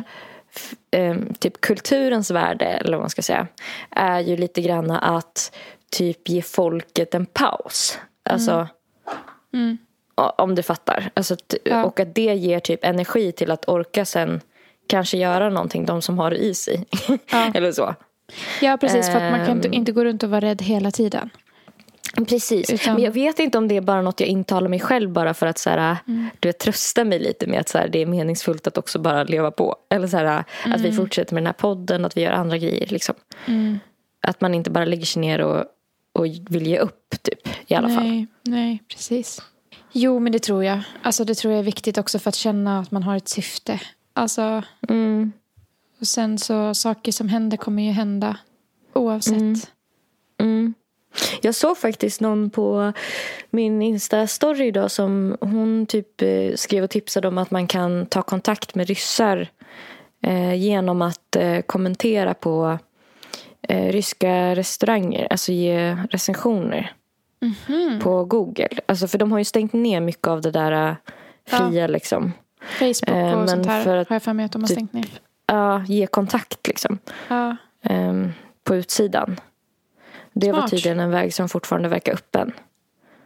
typ kulturens värde, eller vad man ska säga, är ju lite grann att typ ge folket en paus. Alltså, Mm. o- om du fattar. Alltså, Ja. Och att det ger typ energi till att orka sen kanske göra någonting, de som har det i sig. Ja. eller så. Ja, precis. För att man kan inte, Ehm. inte gå runt och vara rädd hela tiden. Precis. Utan- Men jag vet inte om det är bara något jag intalar mig själv bara för att så här, du vet, trösta mig lite med att så här, det är meningsfullt att också bara leva på. Eller så här, att vi fortsätter med den här podden, att vi gör andra grejer. Liksom. Mm. Att man inte bara lägger sig ner och, och vill ge upp, typ. I alla fall. nej, nej, precis. Jo, men det tror jag. Alltså, det tror jag är viktigt också för att känna att man har ett syfte. Alltså, Mm. och sen så saker som händer kommer ju hända oavsett. Mm. Mm. Jag såg faktiskt någon på min Insta-story idag som hon typ eh, skrev och tipsade om att man kan ta kontakt med ryssar eh, genom att eh, kommentera på ryska restauranger, alltså ge recensioner Mhm. på Google. Alltså för de har ju stängt ner mycket av det där fria liksom. Facebook och men sånt här för att har jag för mig att de har typ- stängt ner. Ja, ge kontakt liksom. Ja, ehm, på utsidan. Det var Smart. tydligen en väg som fortfarande verkar öppen.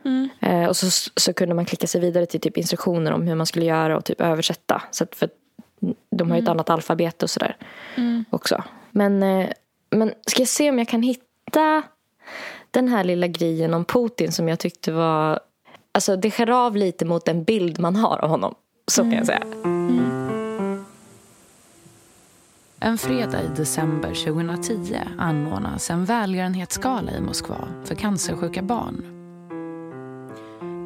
Mm. Eh, och så, så kunde man klicka sig vidare till typ instruktioner om hur man skulle göra och typ översätta. Så att, för de har ju ett annat alfabet och sådär Mm. också. Men, eh, men ska jag se om jag kan hitta den här lilla grejen om Putin som jag tyckte var... Alltså det skär av lite mot den bild man har av honom. Så kan jag säga. En fredag i december 2010 anordnas en välgörenhetsgala i Moskva för cancersjuka barn.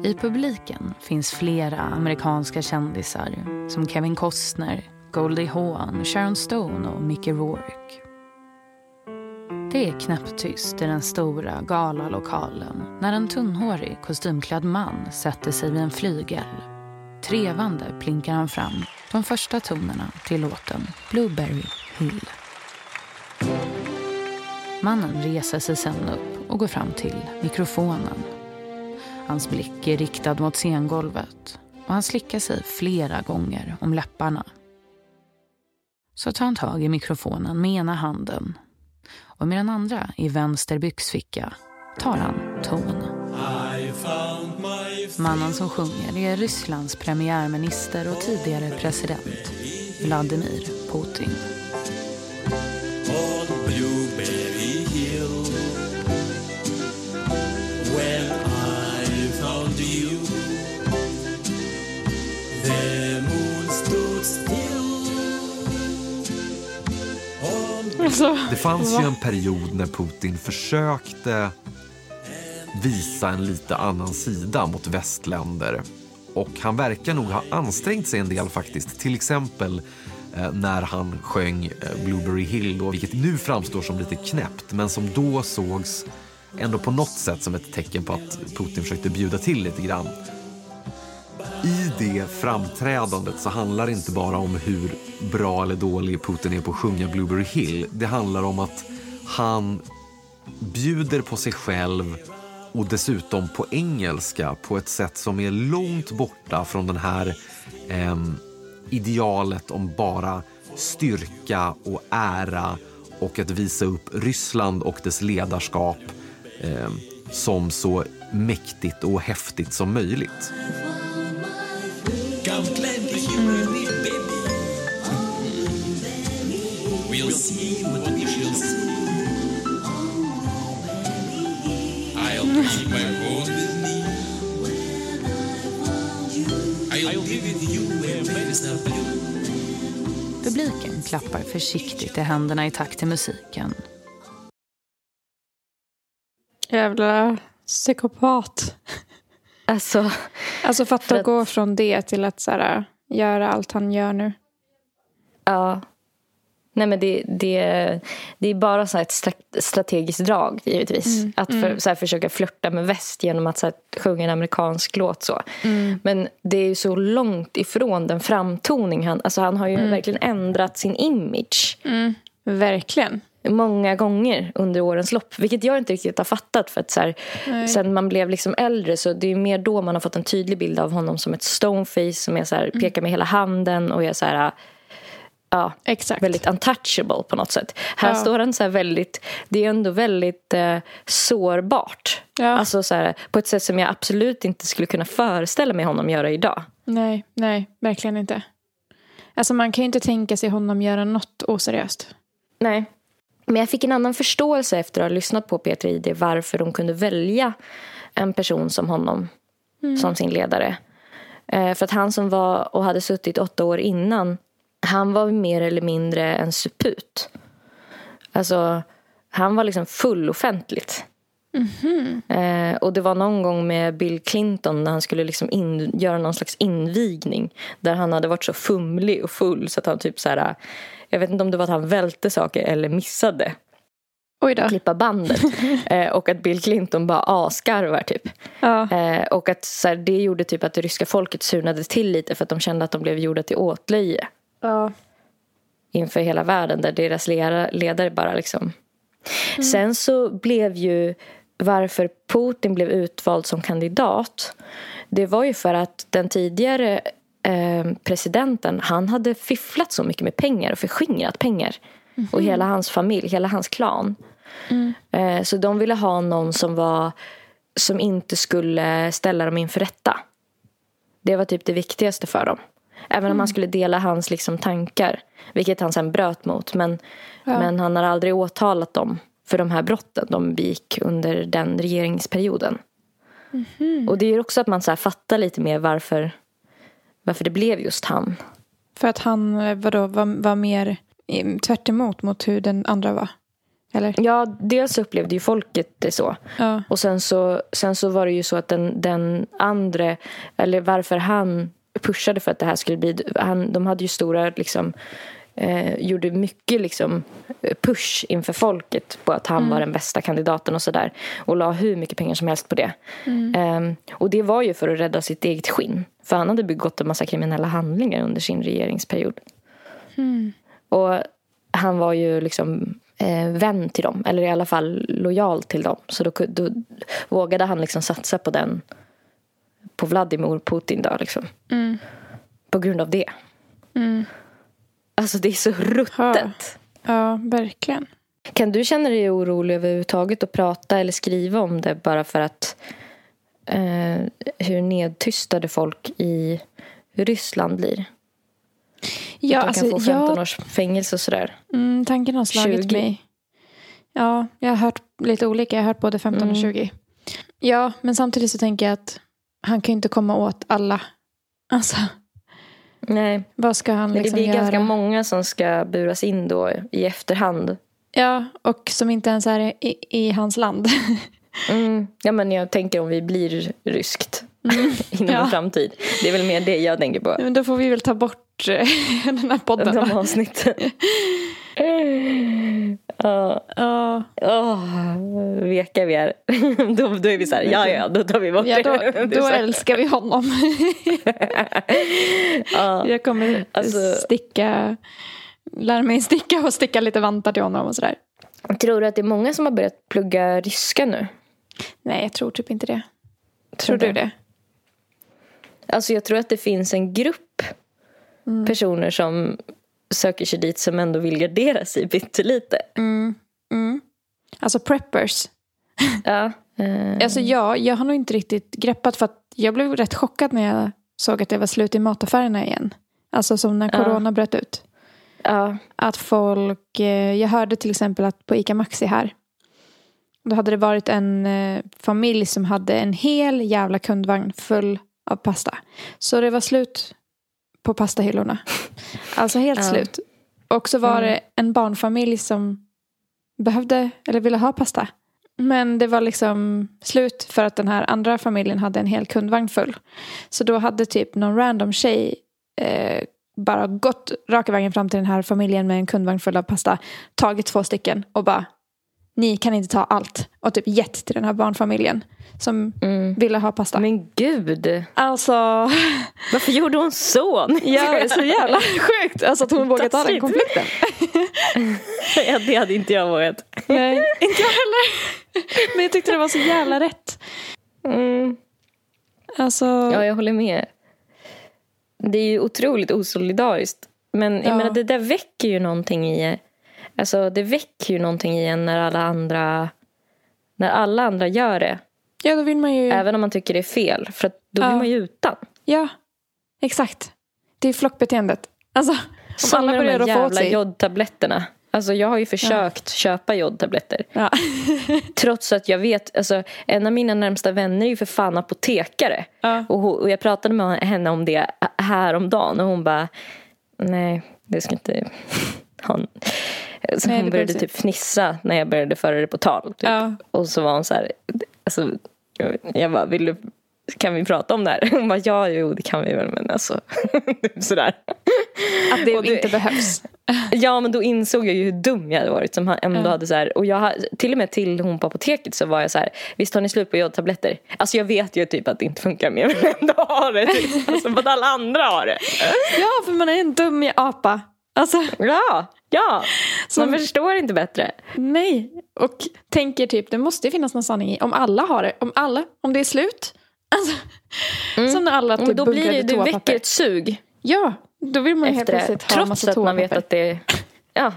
I publiken finns flera amerikanska kändisar som Kevin Costner, Goldie Hawn, Sharon Stone och Mickey Rourke. Det är knäpptyst i den stora galalokalen när en tunnhårig kostymklädd man sätter sig vid en flygel. Trevande plinkar han fram de första tonerna till låten Blueberry Hill. Mannen reser sig sen upp och går fram till mikrofonen. Hans blick är riktad mot scengolvet och han slickar sig flera gånger om läpparna. Så tar han tag i mikrofonen med ena handen och med den andra i vänster byxficka tar han ton. Mannen som sjunger är Rysslands premiärminister och tidigare president Vladimir Putin on Blueberry Hill. When I found you, the moon stood still. On Alltså, Det fanns ju en period när Putin försökte visa en lite annan sida mot västländer. Och han verkar nog ha ansträngt sig en del faktiskt. Till exempel Eh, när han sjöng eh, Blueberry Hill, då, vilket nu framstår som lite knäppt men som då sågs ändå på något sätt som ett tecken på att Putin försökte bjuda till lite grann. I det framträdandet så handlar det inte bara om hur bra eller dålig Putin är på att sjunga Blueberry Hill. Det handlar om att han bjuder på sig själv och dessutom på engelska på ett sätt som är långt borta från den här eh, idealet om bara styrka och ära och att visa upp Ryssland och dess ledarskap eh, som så mäktigt och häftigt som möjligt. Come Publiken klappar försiktigt i händerna i takt till musiken. jävla psykopat. Alltså, Alltså fatta För att att- gå från det till att så här, göra allt han gör nu. ja. Nej men det, det, det är bara så ett stra- strategiskt drag givetvis. Att för, så här, försöka flörta med väst genom att så här, sjunga en amerikansk låt. så. Men det är ju så långt ifrån den framtoning han... Alltså han har ju verkligen ändrat sin image. Verkligen. många gånger under årens lopp. Vilket jag inte riktigt har fattat. För att så här, sen man blev liksom äldre så det är mer då man har fått en tydlig bild av honom som ett stoneface som är så här, pekar med hela handen och är så här, ja, Exakt. väldigt untouchable på något sätt. Här Ja. står han så här väldigt, det är ändå väldigt eh, sårbart. Ja. Alltså så här, på ett sätt som jag absolut inte skulle kunna föreställa mig honom göra idag. Nej, nej, verkligen inte. Alltså man kan ju inte tänka sig honom göra något oseriöst. Nej. Men jag fick en annan förståelse efter att ha lyssnat på Peter Ide varför de kunde välja en person som honom som sin ledare. Eh, för att han som var och hade suttit åtta år innan han var mer eller mindre en suput. Alltså, han var liksom full offentligt. Eh, och det var någon gång med Bill Clinton när han skulle liksom in, göra någon slags invigning. Där han hade varit så fumlig och full så att han typ så här. Jag vet inte om det var att han välte saker eller missade Oj då. klippa bandet. eh, och att Bill Clinton bara asgarvar typ. Ja. Eh, och att så här, det gjorde typ att det ryska folket surnade till lite för att de kände att de blev gjorda till åtlöje ja. inför hela världen där deras ledare bara liksom... Sen så blev ju varför Putin blev utvald som kandidat det var ju för att den tidigare eh, presidenten han hade fifflat så mycket med pengar och förskingrat pengar. Och hela hans familj, hela hans klan. Eh, så de ville ha någon som var som inte skulle ställa dem inför rätta. Det var typ det viktigaste för dem. Även om han skulle dela hans liksom, tankar. Vilket han sen bröt mot. Men, men han har aldrig åtalat dem för de här brotten de begick under den regeringsperioden. Och det gör också att man så här, fattar lite mer varför, varför det blev just han. För att han eh, vadå, var, var mer tvärt emot mot hur den andra var. Eller? Ja, dels upplevde ju folket det så. Ja. Och sen så, sen så var det ju så att den, den andra, eller varför han pushade för att det här skulle bli, han, de hade ju stora liksom, eh, gjorde mycket liksom push inför folket på att han var den bästa kandidaten och sådär. Och la hur mycket pengar som helst på det. Ehm, och det var ju för att rädda sitt eget skinn. För han hade begått en massa kriminella handlingar under sin regeringsperiod. Och han var ju liksom eh, vän till dem, eller i alla fall lojal till dem. Så då, då vågade han liksom satsa på den, på Vladimir Putin då liksom. På grund av det. Alltså det är så ruttet. ja, verkligen. Kan du känna dig orolig överhuvudtaget att prata eller skriva om det bara för att eh, hur nedtystade folk i Ryssland blir? Ja, att de kan alltså, få 15 jag- års fängelse och sådär. Mm, tanken har slagit 20. mig. Ja, jag har hört lite olika. Jag har hört både 15 och Mm. 20. Ja, men samtidigt så tänker jag att han kan ju inte komma åt alla. Alltså, Nej, vad ska han men det liksom blir göra? ganska många som ska buras in då i efterhand. Ja, och som inte ens är i, i hans land. Mm. Ja, men jag tänker om vi blir ryskt inom Ja. en framtid. Det är väl mer det jag tänker på. men då får vi väl ta bort eh, den här podden. De avsnitten. Ja, Ja, åh, veka vi är. då, då är vi så här, ja ja, då tar vi bort ja, då, det. Då älskar vi honom. Ja. Jag kommer Alltså- sticka, lära mig sticka och sticka lite vantar till honom och sådär. Tror du att det är många som har börjat plugga ryska nu? Nej, jag tror typ inte det. Tror du det? Alltså jag tror att det finns en grupp Mm. personer som söker sig dit som ändå vill gardera sig pyttelite. Mm. Alltså preppers. Ja. Eh, Alltså jag, jag har nog inte riktigt greppat för att jag blev rätt chockad när jag såg att det var slut i mataffärerna igen. Alltså som när Ja. corona bröt ut. ja. Att folk, eh, jag hörde till exempel att på ICA Maxi här. Då hade det varit en eh, familj som hade en hel jävla kundvagn full av pasta. Så det var slut på pastahyllorna. Alltså helt Ja. slut. Och så var Mm. det en barnfamilj som behövde eller ville ha pasta. Men det var liksom slut för att den här andra familjen hade en hel kundvagn full. Så då hade typ någon random tjej eh, bara gått raka vägen fram till den här familjen med en kundvagn full av pasta. Tagit två stycken och bara ni kan inte ta allt. Och typ gett till den här barnfamiljen som Mm. ville ha pasta. Men gud, Alltså, varför gjorde hon så? ja, det är så jävla sjukt alltså att hon vågar ta den konflikten. ja, det hade inte jag vågat. Nej, inte jag heller. Men jag tyckte det var så jävla rätt. Mm. Alltså, Ja, jag håller med. Det är ju otroligt osolidariskt. Men jag Ja. menar, det där väcker ju någonting i Alltså det väcker ju någonting i en när alla andra när alla andra gör det. ja, då vill man ju... Även om man tycker det är fel. För att då Ja. blir man ju utan. Ja, exakt. Det är flockbeteendet. Alltså, om Som alla med de börjar här jävla jodtabletterna. Alltså jag har ju försökt köpa jodtabletter. Ja. Trots att jag vet, alltså en av mina närmsta vänner är ju för fan apotekare. Ja. Och, hon, och jag pratade med henne om det häromdagen och hon bara, nej det ska inte ha. Så Nej, hon började typ fnissa när jag började föra det på tal. Typ. Ja. Och så var hon så här, alltså, jag- bara, vill du, kan vi prata om det här? Hon bara, ja jo det kan vi väl men alltså, sådär. Att det Och inte behövs. Ja men då insåg jag ju hur dum jag hade varit som ändå Ja. hade så här, och jag till och med till hon på apoteket så var jag så här, visst har ni slut på jodtabletter? Alltså jag vet ju typ att det inte funkar men jag vill ändå ha det typ. Alltså för att alla andra har det. Ja, för man är en dum apa. Alltså, Ja, ja. Som- Man förstår inte bättre. nej. Och tänker typ, det måste ju finnas någon sanning i. Om alla har det. Om alla, om det är slut. Alltså, Som när alla typ då blir det, det väcker ett sug Ja, då vill man ju helt plötsligt ha Trots massa att man vet att det Ja.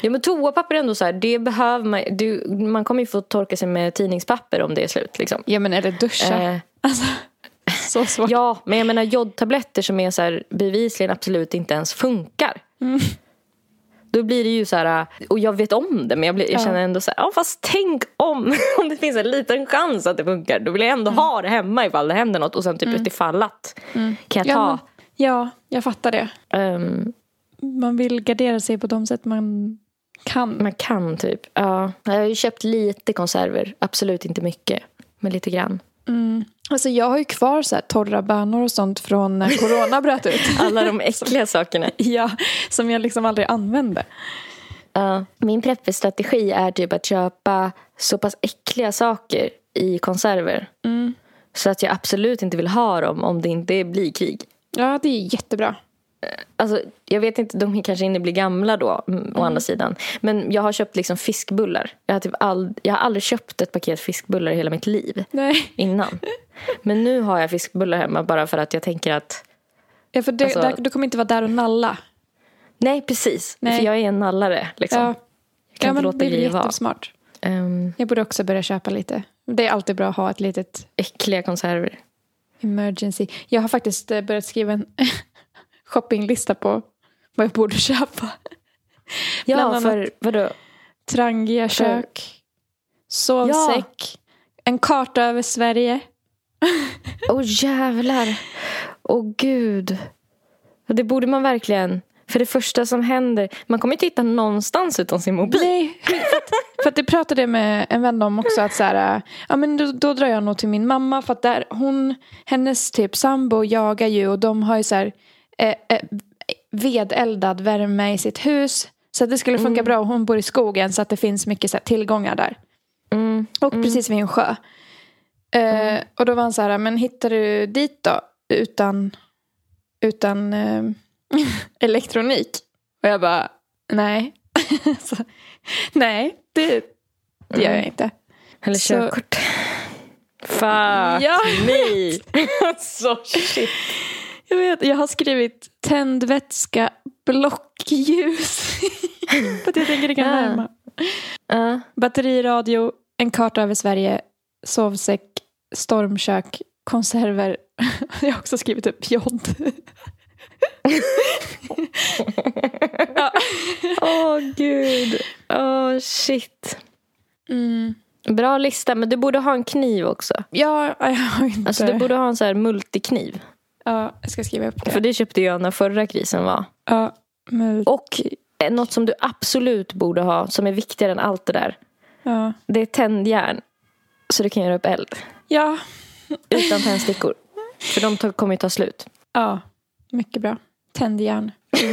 Ja men toapapper är ändå så här, det behöver man, du, man kommer ju få torka sig med tidningspapper om det är slut liksom. Ja, men eller duscha. Eh, Alltså, så svårt. Ja, men jag menar jodtabletter som är så här, bevisligen absolut inte ens funkar. Mm. Då blir det ju så här, och jag vet om det men jag, blir, jag Ja. känner ändå så här, ja fast tänk om, om det finns en liten chans att det funkar. Då vill jag Mm. ändå ha det hemma ifall det händer något och sen typ utifall att kan jag Ja, ta. men, ja, jag fattar det. ehm, Man vill gardera sig på de sätt man kan. man kan typ, ja. Jag har ju köpt lite konserver, absolut inte mycket, men lite grann. Alltså jag har ju kvar så torra bönor och sånt från när corona bröt ut. Alla de äckliga sakerna. ja, som jag liksom aldrig använde. Ja. Min prepperstrategi är typ att köpa så pass äckliga saker i konserver. Så att jag absolut inte vill ha dem om det inte blir krig. Ja, det är jättebra. Alltså, jag vet inte, de kanske inte blir gamla då, mm, å andra sidan. Men jag har köpt liksom fiskbullar. Jag har, typ all, jag har aldrig köpt ett paket fiskbullar i hela mitt liv Nej. innan. Men nu har jag fiskbullar hemma bara för att jag tänker att Ja, för det, Alltså- där, du kommer inte vara där och nalla. Nej, precis. Nej. För jag är en nallare. Liksom. Ja, Jag kan ja inte låta grejer vara. jättesmart. Ehm, Jag borde också börja köpa lite. Det är alltid bra att ha ett litet äckliga konserver. emergency. Jag har faktiskt eh, börjat skriva en shoppinglista på vad jag borde köpa. Ja, Bland för vadå? Trangia kök, sovsäck, en karta över Sverige. Åh jävlar. Åh gud. Och Det borde man verkligen. För det första som händer, man kommer inte hitta någonstans utan sin mobil. Nej, för att, för att det pratade jag med en vän om också. Att så här, ja, men då, då drar jag nog till min mamma. För att där, hon, hennes typ sambo jagar ju och de har ju så här, eh, eh, vedeldad värme i sitt hus. Så att det skulle funka bra. Hon bor i skogen så att det finns mycket här, tillgångar där. Mm. Och precis vid en sjö. Eh, Och då var han så här, men hittar du dit då? Utan, utan eh, elektronik? Och jag bara, nej. så, nej, det, det gör jag inte. Eller Så- körkort. Fuck Ja. me. Så shit. Jag vet, jag har skrivit tändvätska, blockljus. För att jag tänker det kan Ah. värma. Ja. Batteriradio, en karta över Sverige, sovsäck, stormkök, konserver. Jag har också skrivit upp jod. Åh gud. Åh shit. Mm. Bra lista, men du borde ha en kniv också. Ja, jag har inte. Alltså du borde ha en så här multikniv. Ja, jag ska skriva upp det. För det köpte jag när förra krisen var. Ja, men, Och eh, något som du absolut borde ha, som är viktigare än allt det där. ja. Det är tändjärn. Så du kan göra upp eld. ja, Utan tändstickor. För de kommer ju ta slut. ja, mycket bra. Tändjärn.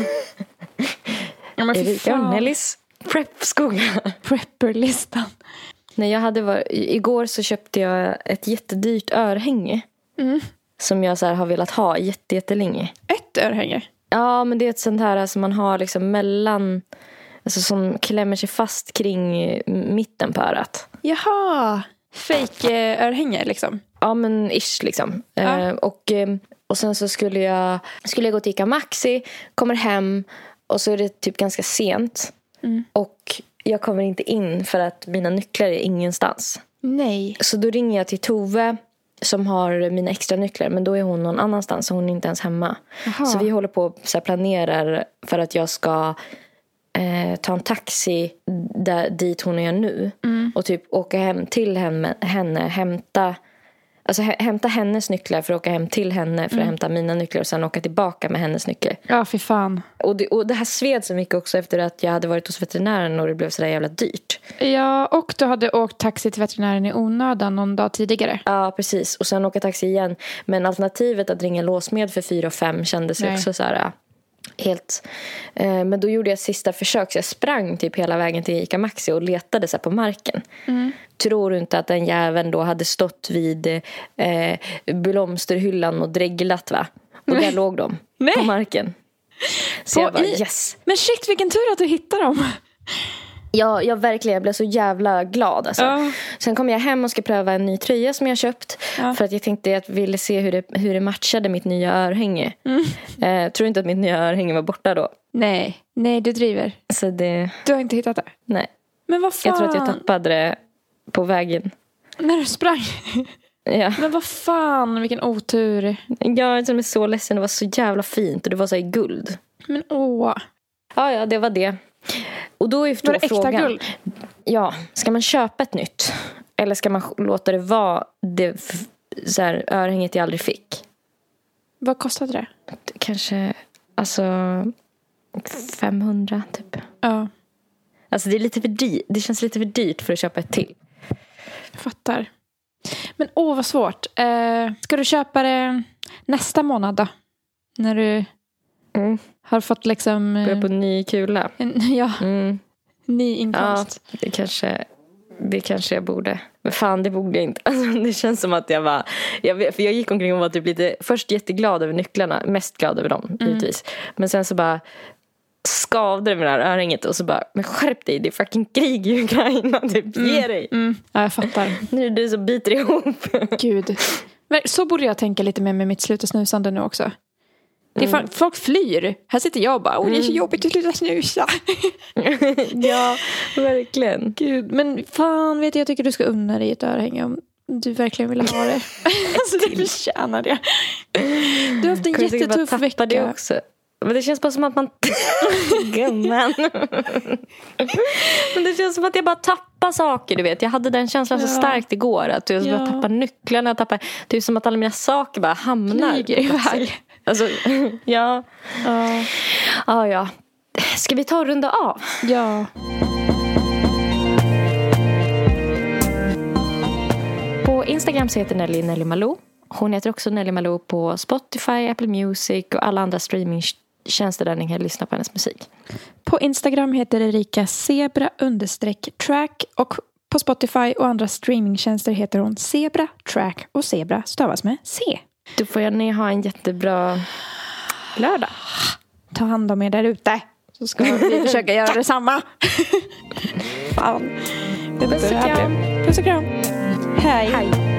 Ja, men Erika. Nellys prepskola. Prepperlistan. Nej, jag hade var, igår så köpte jag ett jättedyrt örhänge. Mm. Som jag så här har velat ha jätte, jättelänge. Ett örhänge. Ja, men det är ett sånt här som man har liksom mellan... Alltså som klämmer sig fast kring eh, mitten på örat. Jaha. Fake-örhänge liksom. Ja, men ish liksom. Ja. Eh, och, eh, och sen så skulle jag, skulle jag gå till Ica Maxi, kommer hem och så är det typ ganska sent. Mm. Och jag kommer inte in för att mina nycklar är ingenstans. Nej. Så då ringer jag till Tove som har mina extra nycklar men då är hon någon annanstans så hon är inte ens hemma. Jaha. Så vi håller på och så här planerar för att jag ska eh, ta en taxi där, dit hon är nu Mm. och typ åka hem till henne, henne hämta Alltså hä- hämta hennes nycklar för att åka hem till henne Mm. för att hämta mina nycklar och sen åka tillbaka med hennes nycklar. Ja, fy fan. Och det, och det här sved så mycket också efter att jag hade varit hos veterinären och det blev sådär jävla dyrt. Ja, och du hade åkt taxi till veterinären i onödan någon dag tidigare. Ja, precis. Och sen åka taxi igen. Men alternativet att ringa låsmed för 4 och 5 kändes Nej. också så här helt... Eh, men då gjorde jag sista försök så jag sprang typ hela vägen till Ica Maxi och letade så på marken. Mm. Tror du inte att den jäveln då hade stått vid eh, blomsterhyllan och dreglat va? Och där låg de Nej. på marken. Så På jag bara i- yes. Men shit, vilken tur att du hittade dem. Ja, jag verkligen jag blev så jävla glad. Alltså. Ja. Sen kom jag hem och ska pröva en ny tröja som jag köpt. Ja. För att jag tänkte att jag ville se hur det, hur det matchade mitt nya örhänge. Eh, tror inte att mitt nya örhänge var borta då. Nej, nej du driver. Så det, Du har inte hittat det. nej. Men vad fan. Jag tror att jag tappade det på vägen. När du sprang. Ja. Men vad fan, vilken otur. Jag är så ledsen, det var så jävla fint och det var så i guld. Men åh. Ja, ja, det var det. Och då är ju Var det då äkta frågan. guld? Ja, ska man köpa ett nytt? Eller ska man låta det vara det så här, örhänget jag aldrig fick? Vad kostade det? Kanske, alltså 500 typ. Ja, Alltså det är lite för dyrt. Det känns lite för dyrt för att köpa ett till. jag fattar. Men åh vad svårt. Eh, ska du köpa det nästa månad då? När du Mm. har fått liksom eh, Börja på ny kula. en ja, Mm. ny Ja, inkomst. det kanske, det kanske jag borde. Men fan, det borde jag inte. Alltså, det känns som att jag var... Jag, för jag gick omkring och var typ lite, först jätteglad över nycklarna. Mest glad över dem, givetvis. Men sen så bara skavde det med det här örhänget och så bara, men skärp dig, det är fucking krig i Ukraina, typ, ge dig. Mm, ja, jag fattar. Nu är det du som biter ihop. Gud. Men så borde jag tänka lite mer med mitt sluta snusande nu också. Det Mm. folk flyr. Här sitter jag och bara, åh det är så jobbigt att sluta snusa. ja, verkligen. Gud, men fan vet jag, jag tycker du ska unna dig ett örhänge om du verkligen vill ha det. alltså du förtjänar det. Du har haft en Kommer bara jättetuff tappa vecka. Det också. Men det känns bara som att man... Gumman. Men det känns som att jag bara tappar saker, du vet. Jag hade den känslan så Ja. starkt igår. Att jag Ja. bara tappar nycklarna. Tappar, det är som att alla mina saker bara hamnar. Flyger iväg. Alltså, ja. Ja. Ja, ja. Ska vi ta och runda av? ja. På Instagram så heter Nelly Nelly Malou. Hon heter också Nelly Malou på Spotify, Apple Music och alla andra streamingtjänster där ni kan lyssna på hennes musik. På Instagram heter Erika Zebra understreck track och på Spotify och andra streamingtjänster heter hon Zebra track och Zebra stavas med C. Då får ni ha en jättebra lördag. Ta hand om er där ute så ska vi försöka göra detsamma. Fan. Puss och kram. Puss och kram. Hej. Hej.